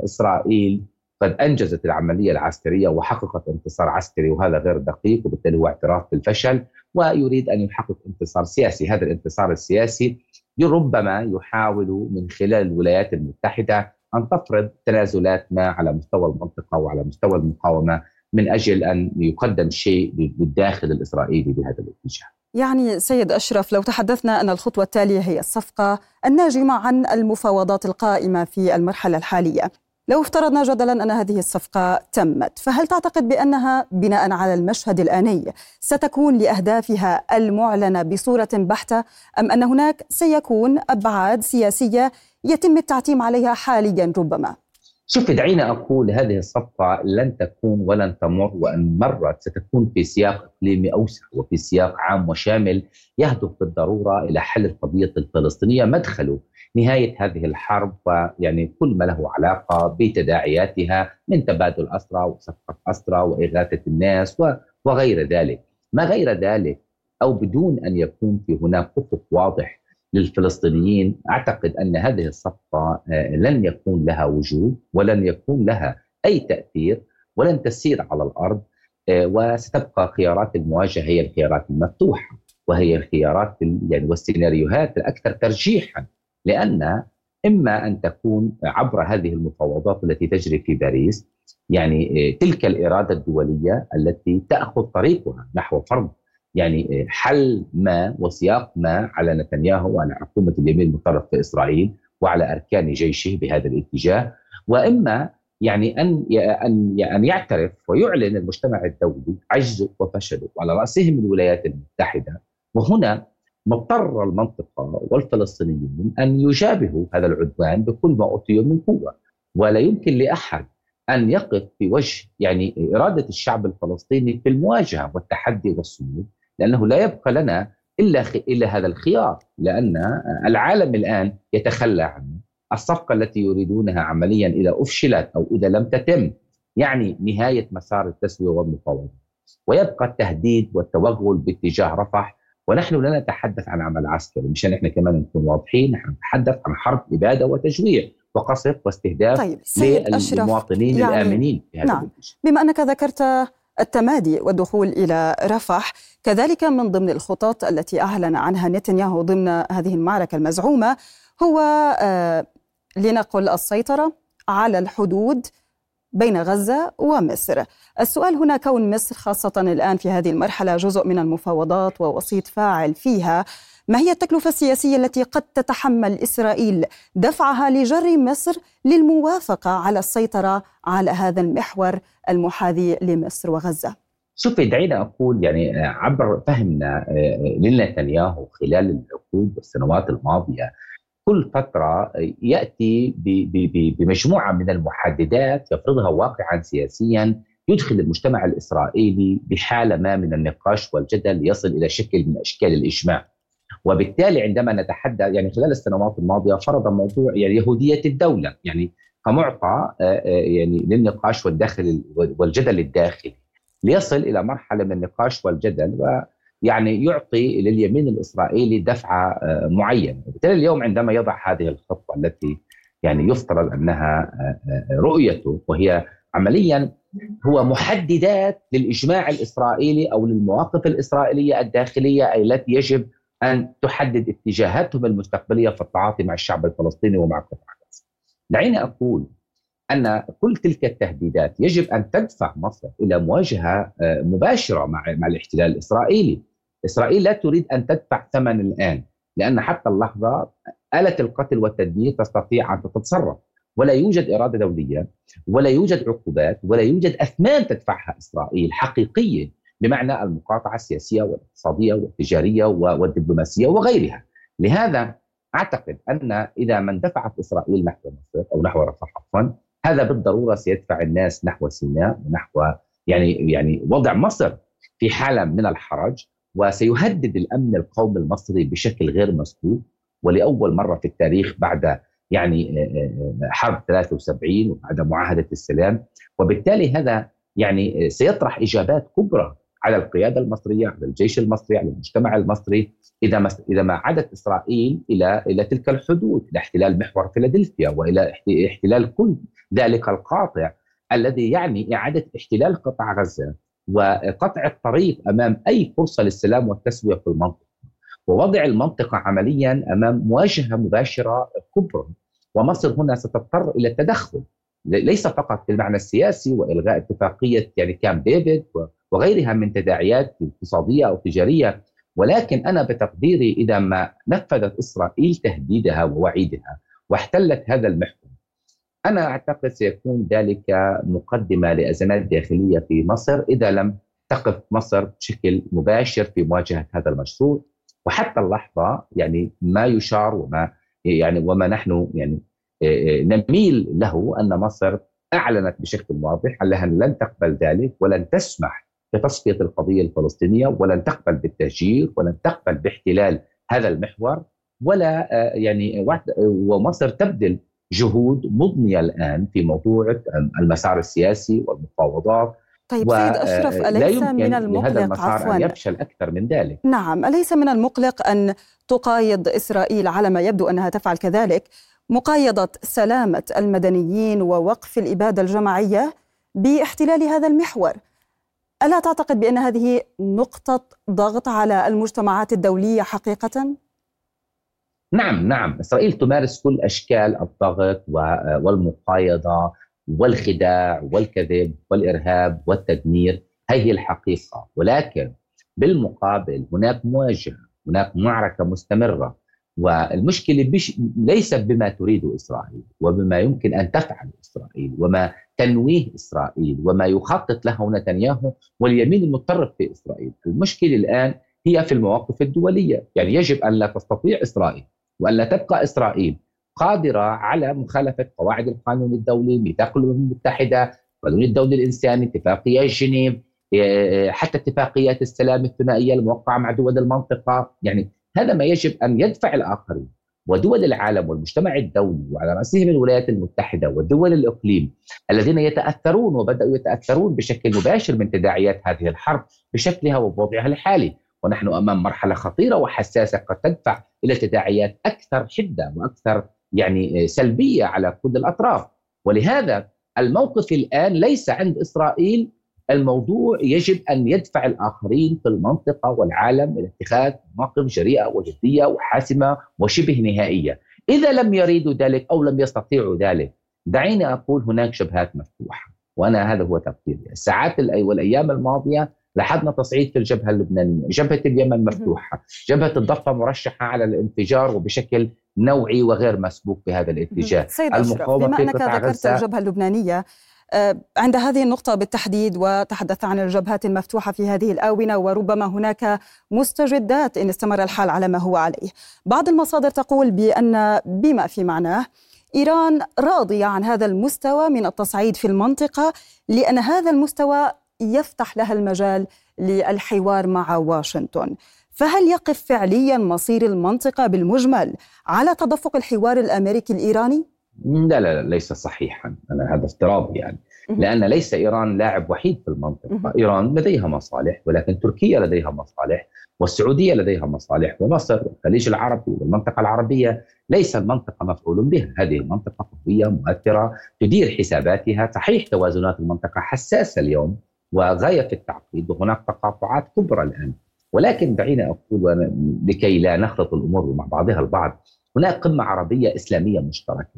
إسرائيل قد أنجزت العملية العسكرية وحققت انتصار عسكري وهذا غير دقيق وبالتالي هو اعتراف بالفشل ويريد أن يحقق انتصار سياسي، هذا الانتصار السياسي ربما يحاول من خلال الولايات المتحدة أن تفرض تنازلات ما على مستوى المنطقة وعلى مستوى المقاومة من أجل أن يقدم شيء بالداخل الإسرائيلي بهذا الاتجاه. يعني سيد أشرف لو تحدثنا أن الخطوة التالية هي الصفقة الناجمه عن المفاوضات القائمة في المرحلة الحالية. لو افترضنا جدلا أن هذه الصفقة تمت، فهل تعتقد بأنها بناء على المشهد الآني ستكون لأهدافها المعلنة بصورة بحتة أم أن هناك سيكون أبعاد سياسية يتم التعتيم عليها حاليا ربما؟ شوف دعينا أقول هذه الصفقة لن تكون ولن تمر وإن مرت ستكون في سياق إقليمي أوسع وفي سياق عام وشامل يهدف بالضرورة إلى حل القضية الفلسطينية مدخله نهاية هذه الحرب ويعني كل ما له علاقة بتداعياتها من تبادل أسرى وصفقه أسرى وإغاثة الناس وغير ذلك، ما غير ذلك أو بدون أن يكون في هناك أفق واضح للفلسطينيين أعتقد أن هذه الصفقة آه، لن يكون لها وجود ولن يكون لها أي تأثير ولن تسير على الأرض آه، وستبقى خيارات المواجهة هي الخيارات المفتوحة وهي الخيارات يعني والسيناريوهات الأكثر ترجيحا لأن إما أن تكون عبر هذه المفاوضات التي تجري في باريس يعني آه، تلك الإرادة الدولية التي تأخذ طريقها نحو فرض يعني حل ما وسياق ما على نتنياهو وعلى حكومة اليمين المتطرف في إسرائيل وعلى أركان جيشه بهذا الاتجاه. وإما يعني أن أن أن يعترف ويعلن المجتمع الدولي عجزه وفشله وعلى رأسهم الولايات المتحدة. وهنا مضطر المنطقة والفلسطينيين أن يجابهوا هذا العدوان بكل ما اوتي من قوة. ولا يمكن لأحد أن يقف في وجه يعني إرادة الشعب الفلسطيني في المواجهة والتحدي والصمود لأنه لا يبقى لنا إلا إلا هذا الخيار لأن العالم الآن يتخلى عنه الصفقة التي يريدونها عمليا إذا أفشلت أو إذا لم تتم يعني نهاية مسار التسوية والمفاوضه ويبقى التهديد والتوغل باتجاه رفح ونحن لا نتحدث عن عمل عسكري مشان إحنا كمان نكون واضحين نحن نتحدث عن حرب إبادة وتجويع وقصف واستهداف طيب للمواطنين يعني الآمنين في هذا نعم بما أنك ذكرت التمادي والدخول إلى رفح كذلك من ضمن الخطط التي أعلن عنها نتنياهو ضمن هذه المعركة المزعومة هو آه، لنقل السيطرة على الحدود بين غزة ومصر. السؤال هنا كون مصر خاصة الآن في هذه المرحلة جزء من المفاوضات ووسيط فاعل فيها ما هي التكلفة السياسية التي قد تتحمل إسرائيل دفعها لجر مصر للموافقة على السيطرة على هذا المحور المحاذي لمصر وغزة؟ شوفي دعينا أقول يعني عبر فهمنا آه، لنتنياهو خلال العقود والسنوات الماضية كل فترة يأتي بمجموعة من المحددات يفرضها واقعا سياسيا يدخل المجتمع الإسرائيلي بحالة ما من النقاش والجدل يصل إلى شكل من أشكال الإجماع. وبالتالي عندما نتحدث يعني خلال السنوات الماضية فرض موضوع يعني يهودية الدولة يعني كمعطى يعني للنقاش والداخل والجدل الداخلي ليصل إلى مرحلة من النقاش والجدل ويعني يعطي لليمين الإسرائيلي دفعة معينة، وبالتالي اليوم عندما يضع هذه الخطوه التي يعني يفترض أنها رؤيته وهي عمليا هو محددات للإجماع الإسرائيلي أو للمواقف الإسرائيلية الداخلية التي يجب أن تحدد اتجاهاتهم المستقبلية في التعاطي مع الشعب الفلسطيني ومع قطاع غزة. دعيني أقول أن كل تلك التهديدات يجب أن تدفع مصر إلى مواجهة آه، مباشرة مع مع الاحتلال الإسرائيلي. إسرائيل لا تريد أن تدفع ثمن الآن لأن حتى اللحظة آلة القتل والتدمير تستطيع أن تتصرف ولا يوجد إرادة دولية ولا يوجد عقوبات ولا يوجد أثمان تدفعها إسرائيل حقيقيه بمعنى المقاطعة السياسية والاقتصادية والتجارية والدبلوماسية وغيرها. لهذا أعتقد أن إذا ما اندفعت إسرائيل نحو مصر أو نحو رفح عفوا هذا بالضرورة سيدفع الناس نحو سيناء ونحو يعني يعني وضع مصر في حالة من الحرج وسيهدد الأمن القومي المصري بشكل غير مسبوق. ولأول مرة في التاريخ بعد يعني آه، آه، حرب 73 وبعد معاهدة السلام. وبالتالي هذا يعني سيطرح إجابات كبرى على القيادة المصرية على الجيش المصري على المجتمع المصري إذا ما إذا ما عادت إسرائيل إلى إلى تلك الحدود إلى احتلال محور فيلادلفيا وإلى احتلال كل ذلك القاطع الذي يعني إعادة احتلال قطاع غزة وقطع الطريق أمام أي فرصة للسلام والتسوية في المنطقة. ووضع المنطقة عمليا أمام مواجهة مباشرة كبرى. ومصر هنا ستضطر إلى التدخل. ليس فقط في المعنى السياسي وإلغاء اتفاقية يعني كام ديفيد وغيرها من تداعيات اقتصادية أو تجارية ولكن أنا بتقديري إذا ما نفذت إسرائيل تهديدها ووعيدها واحتلت هذا المحور أنا أعتقد سيكون ذلك مقدمة لأزمات داخلية في مصر إذا لم تقف مصر بشكل مباشر في مواجهة هذا المشروع وحتى اللحظة يعني ما يشار وما يعني وما نحن يعني نميل له أن مصر أعلنت بشكل واضح أنها لن تقبل ذلك ولن تسمح بتصفيه القضية الفلسطينية ولن تقبل بالتهجير ولن تقبل باحتلال هذا المحور ولا آه، يعني ومصر تبذل جهود مضنية الآن في موضوع المسار السياسي والمفاوضات. طيب سيد أشرف أليس من المقلق؟ عفوا أن يفشل أكثر من ذلك. نعم أليس من المقلق أن تقايض إسرائيل على ما يبدو أنها تفعل كذلك؟ مقايضة سلامة المدنيين ووقف الإبادة الجماعية باحتلال هذا المحور. ألا تعتقد بأن هذه نقطة ضغط على المجتمعات الدولية حقيقة؟ نعم نعم. إسرائيل تمارس كل أشكال الضغط والمقايضة والخداع والكذب والإرهاب والتدمير. هذه الحقيقة. ولكن بالمقابل هناك مواجهة هناك معركة مستمرة والمشكلة بش ليست بما تريد إسرائيل وبما يمكن أن تفعل إسرائيل وما تنويه إسرائيل وما يخطط له نتنياهو واليمين المتطرف في إسرائيل، المشكلة الآن هي في المواقف الدولية، يعني يجب أن لا تستطيع إسرائيل وأن لا تبقى إسرائيل قادرة على مخالفة قواعد القانون الدولي، ميثاق الأمم المتحدة، قانون الدولي الإنساني، اتفاقية جنيف، إيه، حتى اتفاقيات السلام الثنائية الموقعة مع دول المنطقة، يعني هذا ما يجب أن يدفع الآخرين ودول العالم والمجتمع الدولي وعلى راسهم الولايات المتحدة ودول الإقليم الذين يتأثرون وبدأوا يتأثرون بشكل مباشر من تداعيات هذه الحرب بشكلها وبوضعها الحالي. ونحن أمام مرحلة خطيرة وحساسة قد تدفع إلى تداعيات أكثر حدة وأكثر يعني سلبية على كل الأطراف. ولهذا الموقف الآن ليس عند إسرائيل الموضوع يجب أن يدفع الآخرين في المنطقة والعالم إلى اتخاذ مواقف جريئة وجدية وحاسمة وشبه نهائية. إذا لم يريدوا ذلك أو لم يستطيعوا ذلك دعيني أقول هناك شبهات مفتوحة وأنا هذا هو تقديري. الساعات والأيام الماضية لاحظنا تصعيد في الجبهة اللبنانية، جبهة اليمن مفتوحة، جبهة الضفة مرشحة على الانفجار وبشكل نوعي وغير مسبوق في هذا الاتجاه. سيد أشرف بما أنك ذكرت الجبهة اللبنانية عند هذه النقطة بالتحديد وتحدث عن الجبهات المفتوحة في هذه الآونة وربما هناك مستجدات إن استمر الحال على ما هو عليه بعض المصادر تقول بأن بما في معناه إيران راضية عن هذا المستوى من التصعيد في المنطقة لأن هذا المستوى يفتح لها المجال للحوار مع واشنطن فهل يقف فعليا مصير المنطقة بالمجمل على تدفق الحوار الأمريكي الإيراني؟ لا لا, لا ليس صحيحا. أنا هذا افتراضي يعني. لأن ليس إيران لاعب وحيد في المنطقة. إيران لديها مصالح ولكن تركيا لديها مصالح والسعودية لديها مصالح ومصر والخليج العربي والمنطقة العربية ليس المنطقة مفعول بها. هذه المنطقة قوية مؤثرة تدير حساباتها صحيح توازنات المنطقة حساسة اليوم وغاية في التعقيد وهناك تقاطعات كبرى الآن. ولكن دعينا أقول لكي لا نخلط الأمور مع بعضها البعض هناك قمة عربية إسلامية مشتركة.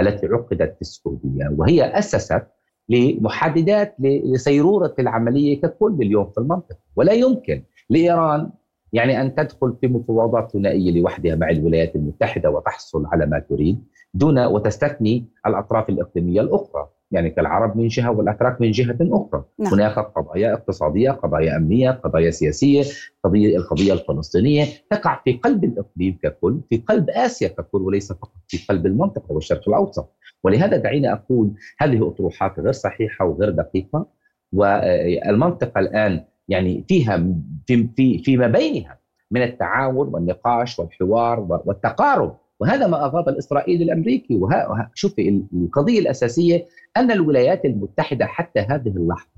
التي عقدت في السعودية وهي أسست لمحددات لسيرورة العملية ككل اليوم في المنطقة. ولا يمكن لإيران يعني أن تدخل في مفاوضات ثنائية لوحدها مع الولايات المتحدة وتحصل على ما تريد دون وتستثني الأطراف الإقليمية الأخرى. يعني كالعرب من جهة والأتراك من جهة أخرى. نعم. هناك قضايا اقتصادية قضايا أمنية قضايا سياسية قضيه القضية الفلسطينية. تقع في قلب الإقليم ككل في قلب آسيا ككل وليس فقط في قلب المنطقة والشرق الأوسط. ولهذا دعينا أقول هذه أطروحات غير صحيحة وغير دقيقة؟ والمنطقة الآن يعني فيها في في فيما بينها من التعاون والنقاش والحوار والتقارب وهذا ما اغاض الاسرائيلي الأمريكي. شوفي القضية الأساسية أن الولايات المتحدة حتى هذه اللحظة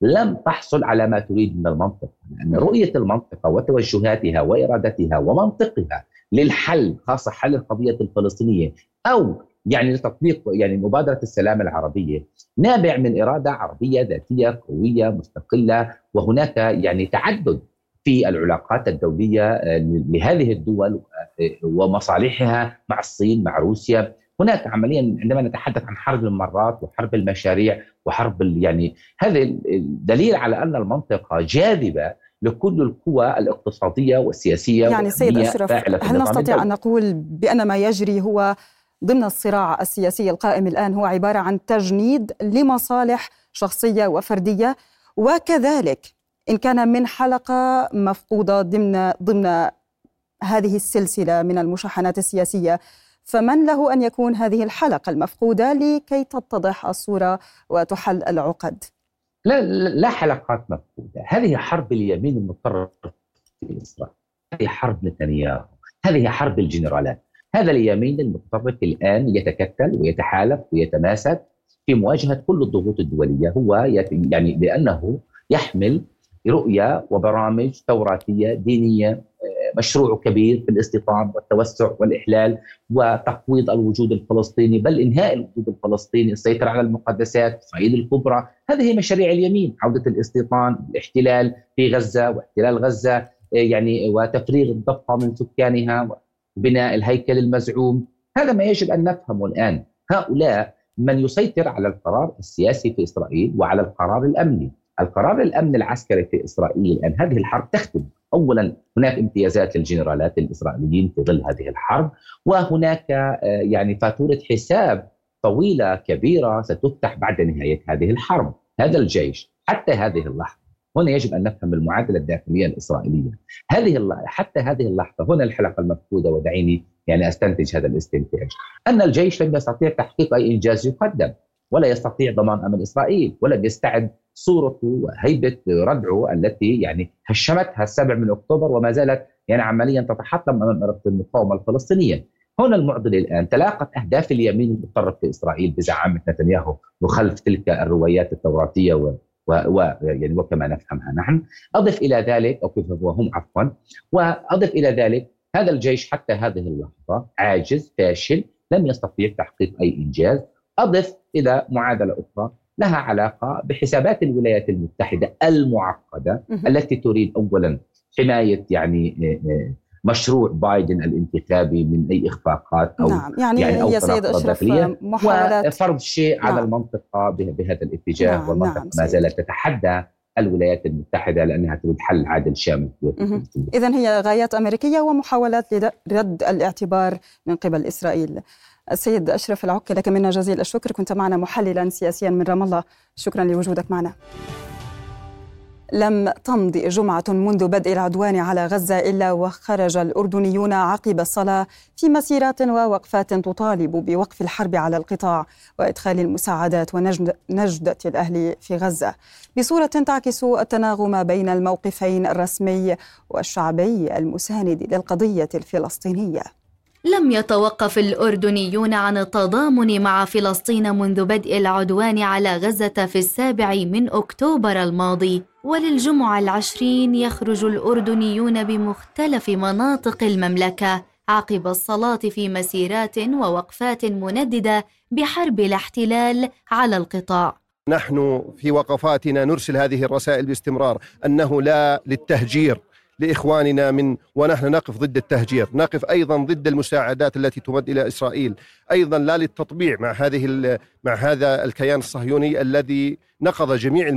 لم تحصل على ما تريد من المنطقة لأن رؤية المنطقة وتوجهاتها وإرادتها ومنطقها للحل خاصة حل القضية الفلسطينية أو يعني لتطبيق يعني مبادرة السلام العربية نابع من إرادة عربية ذاتية قوية مستقلة وهناك يعني تعدد في العلاقات الدولية آه، لهذه الدول آه، ومصالحها مع الصين مع روسيا. هناك عمليا عندما نتحدث عن حرب المرات وحرب المشاريع وحرب يعني هذا دليل على أن المنطقة جاذبة لكل القوى الاقتصادية والسياسية يعني سيد أشرف هل نستطيع أن نقول بأن ما يجري هو ضمن الصراع السياسي القائم الآن هو عبارة عن تجنيد لمصالح شخصية وفردية؟ وكذلك إن كان من حلقة مفقودة ضمن ضمن هذه السلسلة من المشاحنات السياسية فمن له أن يكون هذه الحلقة المفقودة لكي تتضح الصورة وتحل العقد؟ لا لا حلقات مفقودة. هذه حرب اليمين المتطرف في إسرائيل. هذه حرب نتنياهو. هذه حرب الجنرالات. هذا اليمين المتطرف الآن يتكتل ويتحالف ويتماسك في مواجهة كل الضغوط الدولية. هو يعني لأنه يحمل رؤيه وبرامج توراتية دينية آه، مشروع كبير في الاستيطان والتوسع والإحلال وتقويض الوجود الفلسطيني بل إنهاء الوجود الفلسطيني السيطرة على المقدسات اسرائيل الكبرى هذه مشاريع اليمين عودة الاستيطان الاحتلال في غزة واحتلال غزة آه، يعني وتفريغ الضفه من سكانها وبناء الهيكل المزعوم. هذا ما يجب أن نفهمه الآن. هؤلاء من يسيطر على القرار السياسي في إسرائيل وعلى القرار الأمني. القرار الأمن العسكري في إسرائيل أن هذه الحرب تختم. اولا هناك امتيازات للجنرالات الإسرائيليين في ظل هذه الحرب وهناك آه، يعني فاتورة حساب طويلة كبيرة ستفتح بعد نهاية هذه الحرب هذا الجيش. حتى هذه اللحظة هنا يجب أن نفهم المعادلة الداخلية الإسرائيلية. هذه حتى هذه اللحظة هنا الحلقة المفقودة ودعيني يعني أستنتج هذا الاستنتاج. أن الجيش لم يستطيع تحقيق أي إنجاز يقدم. ولا يستطيع ضمان أمن إسرائيل ولم يستعد صورته وهيبة ردعه التي يعني هشمتها السابع من أكتوبر وما زالت يعني عمليا تتحطم أمام إرادة المقاومة الفلسطينية. هنا المعضله الآن تلاقت أهداف اليمين المتطرف في إسرائيل بزعامه نتنياهو وخلف تلك الروايات التوراتية و و يعني وكما نفهمها نحن. أضف إلى ذلك أو كيف وهم عفوا. وأضف إلى ذلك هذا الجيش حتى هذه اللحظة عاجز فاشل لم يستطيع تحقيق أي إنجاز. أضف إلى معادلة أخرى لها علاقة بحسابات الولايات المتحدة المعقدة التي تريد اولا حماية يعني آه، مشروع بايدن الانتخابي من أي إخفاقات أو نعم يعني, يعني أو هي سيد أشرف محاولات وفرض شيء نعم. على المنطقة بهذا الاتجاه نعم. والمنطقة نعم. ما زالت تتحدى الولايات المتحدة لأنها تريد حل عادل شامل اذا هي غايات أمريكية ومحاولات لرد الاعتبار من قبل إسرائيل السيد أشرف العكي لك منا جزيل الشكر. كنت معنا محللا سياسيا من رام الله. شكرا لوجودك معنا. لم تمضي جمعة منذ بدء العدوان على غزة إلا وخرج الأردنيون عقب الصلاة في مسيرات ووقفات تطالب بوقف الحرب على القطاع وإدخال المساعدات ونجدة الأهل في غزة. بصورة تعكس التناغم بين الموقفين الرسمي والشعبي المساند للقضية الفلسطينية. لم يتوقف الأردنيون عن التضامن مع فلسطين منذ بدء العدوان على غزة في السابع من أكتوبر الماضي. وللجمعة العشرين يخرج الأردنيون بمختلف مناطق المملكة عقب الصلاة في مسيرات ووقفات منددة بحرب الاحتلال على القطاع. نحن في وقفاتنا نرسل هذه الرسائل باستمرار أنه لا للتهجير. لإخواننا من ونحن نقف ضد التهجير، نقف أيضا ضد المساعدات التي تمد إلى إسرائيل، أيضا لا للتطبيع مع هذه مع هذا الكيان الصهيوني الذي نقض جميع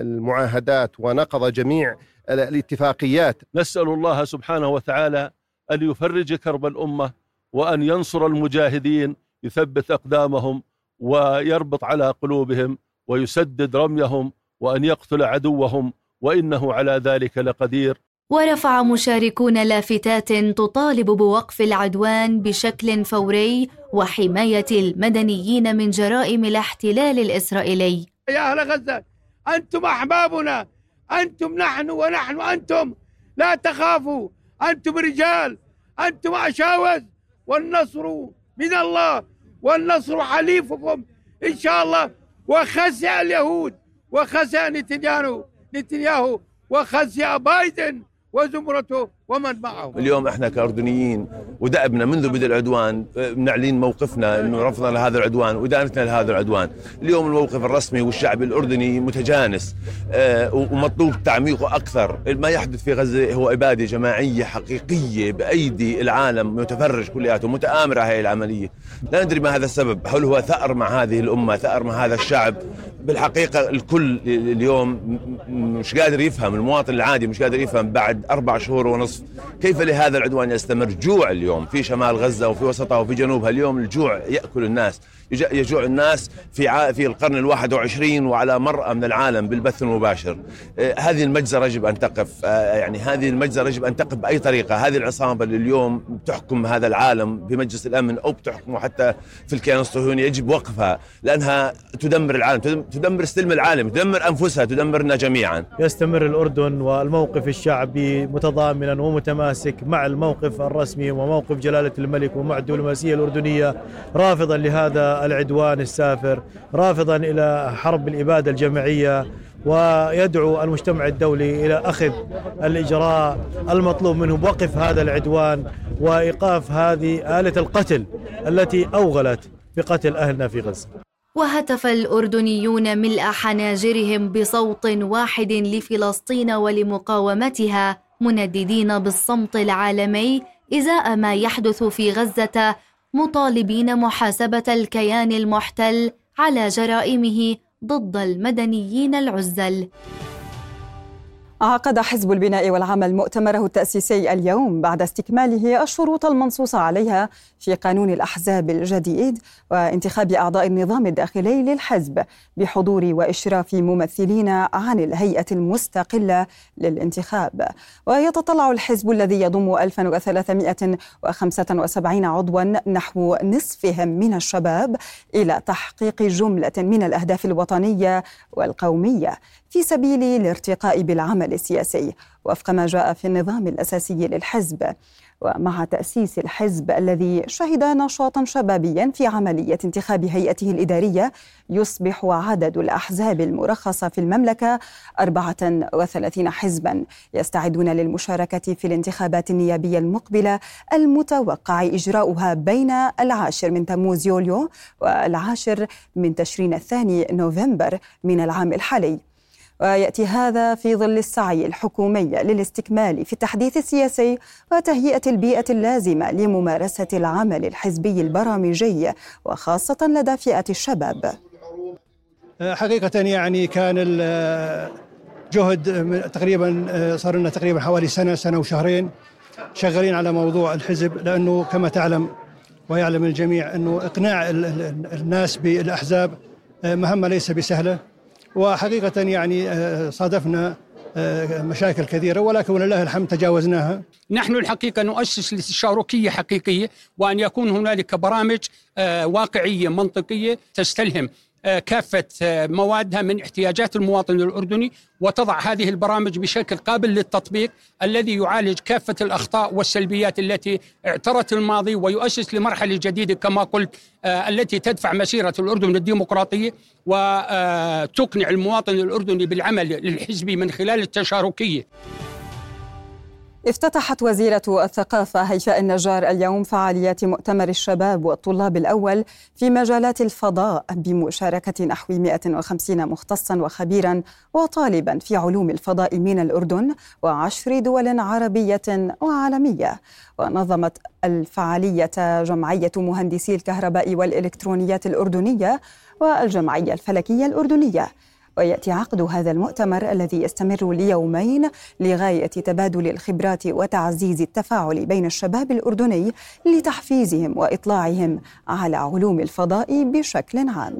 المعاهدات ونقض جميع الاتفاقيات. نسأل الله سبحانه وتعالى أن يفرج كرب الأمة وأن ينصر المجاهدين يثبت أقدامهم ويربط على قلوبهم ويسدد رميهم وأن يقتل عدوهم وإنه على ذلك لقدير. ورفع مشاركون لافتات تطالب بوقف العدوان بشكل فوري وحماية المدنيين من جرائم الاحتلال الإسرائيلي. يا أهل غزة أنتم أحبابنا أنتم نحن ونحن أنتم. لا تخافوا أنتم رجال أنتم أشاوز. والنصر من الله والنصر حليفكم إن شاء الله. وخسع اليهود وخسع نتنياهو. نتنياهو وخزي بايدن وزمرته ومن معه. اليوم إحنا كأردنيين ودأبنا منذ بدء العدوان بنعلن موقفنا انه رفضنا لهذا العدوان وادانتنا لهذا العدوان، اليوم الموقف الرسمي والشعبي الأردني متجانس آه ومطلوب تعميقه أكثر، ما يحدث في غزة هو إبادة جماعية حقيقية بأيدي العالم متفرج كلياته متآمرة هذه العملية، لا ندري ما هذا السبب، هل هو ثأر مع هذه الأمة، ثأر مع هذا الشعب، بالحقيقة الكل اليوم مش قادر يفهم المواطن العادي مش قادر يفهم بعد أربع شهور ونصف كيف لهذا العدوان يستمر. جوع اليوم في شمال غزة وفي وسطها وفي جنوبها اليوم الجوع يأكل الناس يجوع الناس في في القرن الواحد وعشرين وعلى مرأى من العالم بالبث المباشر. آه، هذه المجزرة يجب أن تقف. آه، يعني هذه المجزرة يجب أن تقف بأي طريقة. هذه العصابة اللي اليوم بتحكم هذا العالم بمجلس الأمن أو بتحكمه حتى في الكيان الصهيوني يجب وقفها لأنها تدمر العالم تدمر السلم العالمي تدمر أنفسها تدمرنا جميعا. يستمر الأردن والموقف الشعبي متضامنا ومتماسك مع الموقف الرسمي وموقف جلالة الملك ومع الدبلوماسية الأردنية رافضا لهذا العدوان السافر رافضا إلى حرب الإبادة الجماعية. ويدعو المجتمع الدولي إلى أخذ الإجراء المطلوب منه بوقف هذا العدوان وإيقاف هذه آلة القتل التي أوغلت بقتل أهلنا في غزة. وهتف الأردنيون ملء حناجرهم بصوت واحد لفلسطين ولمقاومتها منددين بالصمت العالمي إزاء ما يحدث في غزة مطالبين محاسبة الكيان المحتل على جرائمه ضد المدنيين العزل. عقد حزب البناء والعمل مؤتمره التأسيسي اليوم بعد استكماله الشروط المنصوص عليها في قانون الأحزاب الجديد وانتخاب أعضاء النظام الداخلي للحزب بحضور وإشراف ممثلين عن الهيئة المستقلة للانتخاب. ويتطلع الحزب الذي يضم 1375 عضوا نحو نصفهم من الشباب إلى تحقيق جملة من الأهداف الوطنية والقومية. في سبيل الارتقاء بالعمل السياسي وفق ما جاء في النظام الأساسي للحزب. ومع تأسيس الحزب الذي شهد نشاطا شبابيا في عملية انتخاب هيئته الإدارية يصبح عدد الأحزاب المرخصة في المملكة 34 حزبا يستعدون للمشاركة في الانتخابات النيابية المقبلة المتوقع إجراؤها بين العاشر من تموز يوليو والعاشر من تشرين الثاني نوفمبر من العام الحالي. ويأتي هذا في ظل السعي الحكومي للاستكمال في التحديث السياسي وتهيئة البيئة اللازمة لممارسة العمل الحزبي البرامجي وخاصة لدى فئة الشباب. حقيقة يعني كان جهد تقريبا صار لنا تقريبا حوالي سنة سنة وشهرين شغالين على موضوع الحزب لأنه كما تعلم ويعلم الجميع أنه إقناع الناس بالأحزاب مهمة ليس بسهلة وحقيقة يعني آه، صادفنا آه، مشاكل كثيرة ولكن ولله الحمد تجاوزناها. نحن الحقيقة نؤسس للشاركية حقيقية وأن يكون هنالك برامج آه، واقعية منطقية تستلهم. كافة آه، موادها من احتياجات المواطن الأردني وتضع هذه البرامج بشكل قابل للتطبيق الذي يعالج كافة الأخطاء والسلبيات التي اعترت الماضي ويؤسس لمرحلة جديدة كما قلت آه، التي تدفع مسيرة الأردن للديمقراطية وتقنع المواطن الأردني بالعمل الحزبي من خلال التشاركية. افتتحت وزيرة الثقافة هيفاء النجار اليوم فعاليات مؤتمر الشباب والطلاب الأول في مجالات الفضاء بمشاركة نحو 150 مختصا وخبيرا وطالبا في علوم الفضاء من الأردن وعشر دول عربية وعالمية. ونظمت الفعالية جمعية مهندسي الكهرباء والإلكترونيات الأردنية والجمعية الفلكية الأردنية. ويأتي عقد هذا المؤتمر الذي يستمر ليومين لغاية تبادل الخبرات وتعزيز التفاعل بين الشباب الأردني لتحفيزهم وإطلاعهم على علوم الفضاء بشكل عام.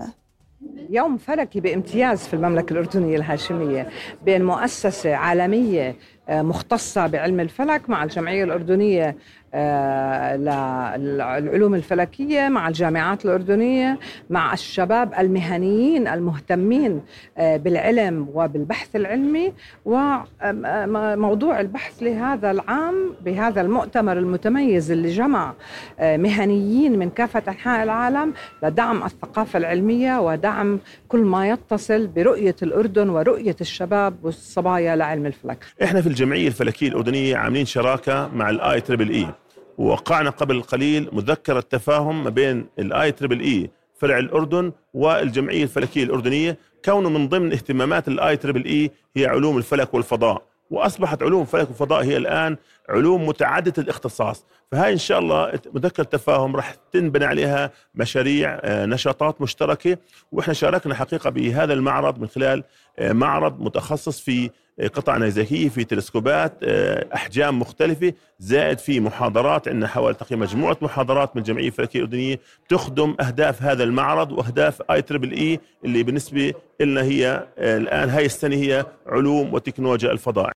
يوم فلكي بامتياز في المملكة الأردنية الهاشمية بين مؤسسة عالمية مختصة بعلم الفلك مع الجمعية الأردنية آه، للعلوم الفلكية مع الجامعات الأردنية مع الشباب المهنيين المهتمين آه، بالعلم وبالبحث العلمي وموضوع البحث لهذا العام بهذا المؤتمر المتميز اللي جمع مهنيين من كافة أنحاء العالم لدعم الثقافة العلمية ودعم كل ما يتصل برؤية الأردن ورؤية الشباب والصبايا لعلم الفلك. إحنا في الجمعيه الفلكية الأردنية عاملين شراكة مع ال I Triple E ووقعنا قبل قليل مذكره تفاهم ما بين ال I Triple E فرع الأردن والجمعية الفلكية الأردنية. كونه من ضمن اهتمامات ال I Triple E هي علوم الفلك والفضاء. وأصبحت علوم الفلك والفضاء هي الآن علوم متعددة الاختصاص. فهاي إن شاء الله مذكرة تفاهم راح تنبني عليها مشاريع آه، نشاطات مشتركة وإحنا شاركنا حقيقة بهذا المعرض من خلال آه، معرض متخصص في قطع نيزكية في تلسكوبات آه، أحجام مختلفة زائد في محاضرات. عندنا حوالي تقريبا مجموعة محاضرات من الجمعية الفلكية الأردنية تخدم أهداف هذا المعرض وأهداف I Triple E اللي بالنسبة لنا هي الآن هاي السنة هي علوم وتكنولوجيا الفضاء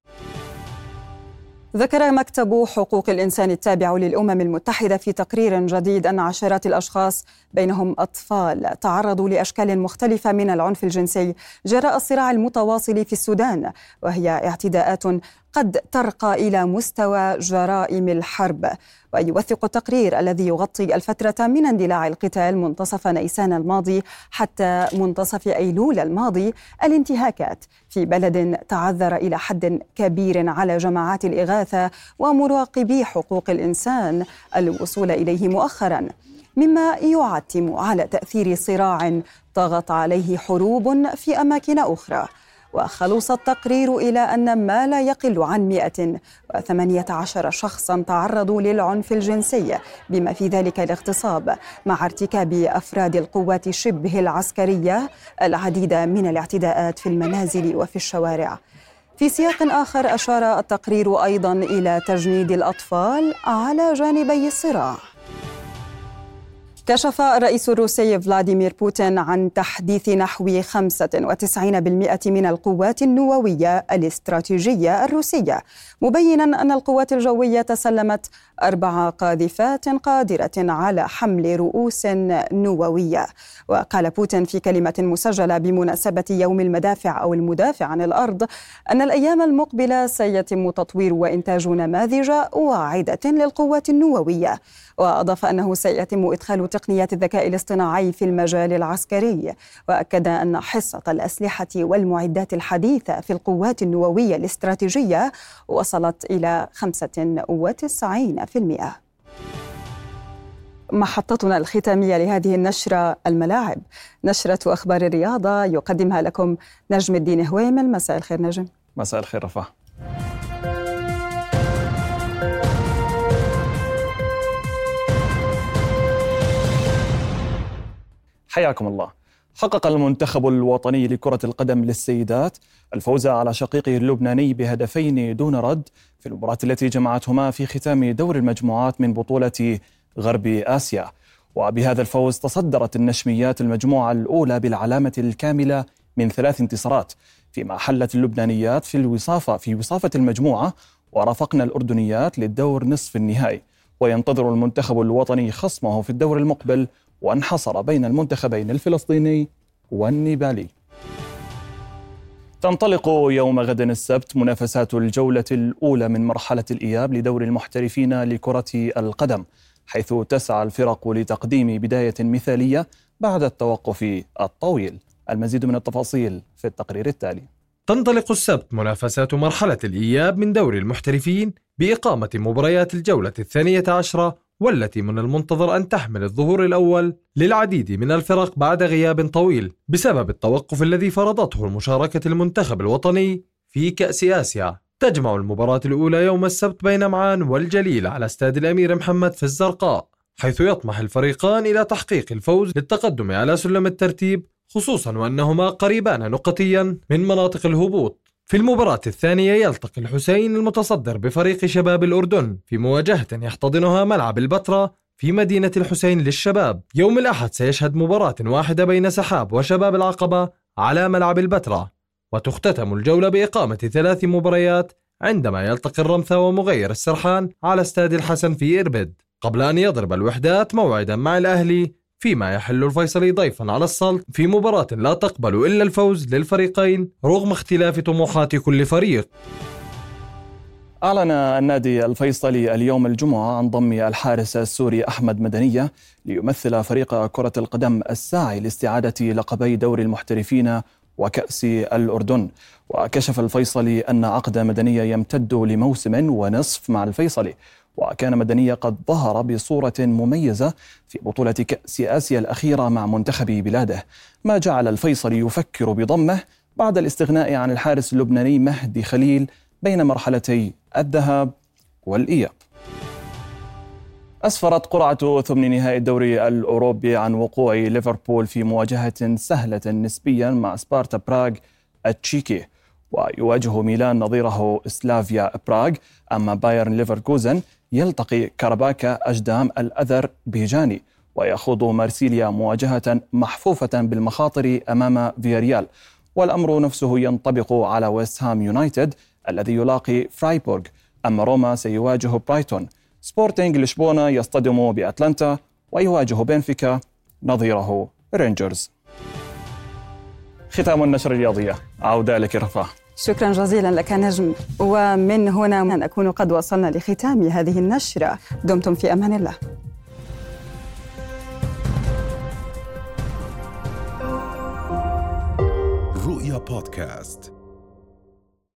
ذكر مكتب حقوق الإنسان التابع للأمم المتحدة في تقرير جديد أن عشرات الأشخاص بينهم أطفال تعرضوا لأشكال مختلفة من العنف الجنسي جراء الصراع المتواصل في السودان وهي اعتداءات قد ترقى إلى مستوى جرائم الحرب. ويوثق التقرير الذي يغطي الفترة من اندلاع القتال منتصف نيسان الماضي حتى منتصف أيلول الماضي. الانتهاكات في بلد تعذر إلى حد كبير على جماعات الإغاثة ومراقبي حقوق الإنسان الوصول إليه مؤخرا مما يعتم على تأثير صراع طغت عليه حروب في أماكن أخرى. وخلص التقرير إلى أن ما لا يقل عن 118 شخصا تعرضوا للعنف الجنسي بما في ذلك الاغتصاب مع ارتكاب أفراد القوات شبه العسكرية العديد من الاعتداءات في المنازل وفي الشوارع. في سياق آخر أشار التقرير أيضا إلى تجنيد الأطفال على جانبي الصراع. كشف الرئيس الروسي فلاديمير بوتين عن تحديث نحو 95% من القوات النووية الاستراتيجية الروسية مبينا أن القوات الجوية تسلمت أربع قاذفات قادرة على حمل رؤوس نووية. وقال بوتين في كلمة مسجلة بمناسبة يوم المدافع أو المدافع عن الأرض أن الأيام المقبلة سيتم تطوير وإنتاج نماذج واعدة للقوات النووية. وأضاف أنه سيتم إدخال تقنيات الذكاء الاصطناعي في المجال العسكري وأكد أن حصة الأسلحة والمعدات الحديثة في القوات النووية الاستراتيجية وصلت إلى 95% محطتنا الختامية لهذه النشرة الملاعب. نشرة أخبار الرياضة يقدمها لكم نجم الدين هويمل مساء الخير نجم. مساء الخير رفاه. حياكم الله. حقق المنتخب الوطني لكرة القدم للسيدات الفوز على شقيقه اللبناني بهدفين دون رد في المباراة التي جمعتهما في ختام دور المجموعات من بطولة غرب آسيا. وبهذا الفوز تصدرت النشميات المجموعة الأولى بالعلامة الكاملة من ثلاث انتصارات فيما حلت اللبنانيات في الوصافة في وصافة المجموعة ورافقنا الأردنيات للدور نصف النهائي. وينتظر المنتخب الوطني خصمه في الدور المقبل وانحصر بين المنتخبين الفلسطيني والنيبالي. تنطلق يوم غد السبت منافسات الجولة الأولى من مرحلة الإياب لدور المحترفين لكرة القدم حيث تسعى الفرق لتقديم بداية مثالية بعد التوقف الطويل. المزيد من التفاصيل في التقرير التالي. تنطلق السبت منافسات مرحلة الإياب من دور المحترفين بإقامة مباريات الجولة الثانية عشرة والتي من المنتظر أن تحمل الظهور الأول للعديد من الفرق بعد غياب طويل بسبب التوقف الذي فرضته المشاركة المنتخب الوطني في كأس آسيا. تجمع المباراة الأولى يوم السبت بين معان والجليل على استاد الأمير محمد في الزرقاء حيث يطمح الفريقان إلى تحقيق الفوز للتقدم على سلم الترتيب خصوصا وأنهما قريبان نقطيا من مناطق الهبوط. في المباراة الثانية يلتقي الحسين المتصدر بفريق شباب الأردن في مواجهة يحتضنها ملعب البتراء في مدينة الحسين للشباب. يوم الأحد سيشهد مباراة واحدة بين سحاب وشباب العقبة على ملعب البتراء وتختتم الجولة بإقامة ثلاث مباريات عندما يلتقي الرمثة ومغير السرحان على استاد الحسن في إربد. قبل أن يضرب الوحدات موعدا مع الأهلي فيما يحل الفيصلي ضيفا على السلط في مباراة لا تقبل إلا الفوز للفريقين رغم اختلاف طموحات كل فريق. أعلن النادي الفيصلي اليوم الجمعة عن ضم الحارس السوري أحمد مدنية ليمثل فريق كرة القدم الساعي لاستعادة لقبي دوري المحترفين وكأس الأردن. وكشف الفيصلي أن عقد مدنية يمتد لموسم ونصف مع الفيصلي. وكان مدنية قد ظهر بصورة مميزة في بطولة كأس آسيا الأخيرة مع منتخب بلاده ما جعل الفيصل يفكر بضمه بعد الاستغناء عن الحارس اللبناني مهدي خليل بين مرحلتي الذهاب والإياب. أسفرت قرعة ثمن نهائي الدوري الأوروبي عن وقوع ليفربول في مواجهة سهلة نسبيا مع سبارتا براغ التشيكي ويواجه ميلان نظيره سلافيا براغ. أما باير ليفركوزن يلتقي كاراباخ أغدام الأذر بيجاني ويخوض مارسيليا مواجهة محفوفة بالمخاطر أمام فياريال. والأمر نفسه ينطبق على ويست هام يونايتد الذي يلاقي فرايبورغ أما روما سيواجه برايتون. سبورتينغ لشبونة يصطدم بأتلانتا ويواجه بنفيكا نظيره رينجرز. ختام النشر الرياضية. عودة لك رفاه. شكرا جزيلا لك نجم. ومن هنا نكون قد وصلنا لختام هذه النشرة. دمتم في أمان الله. رؤيا بودكاست.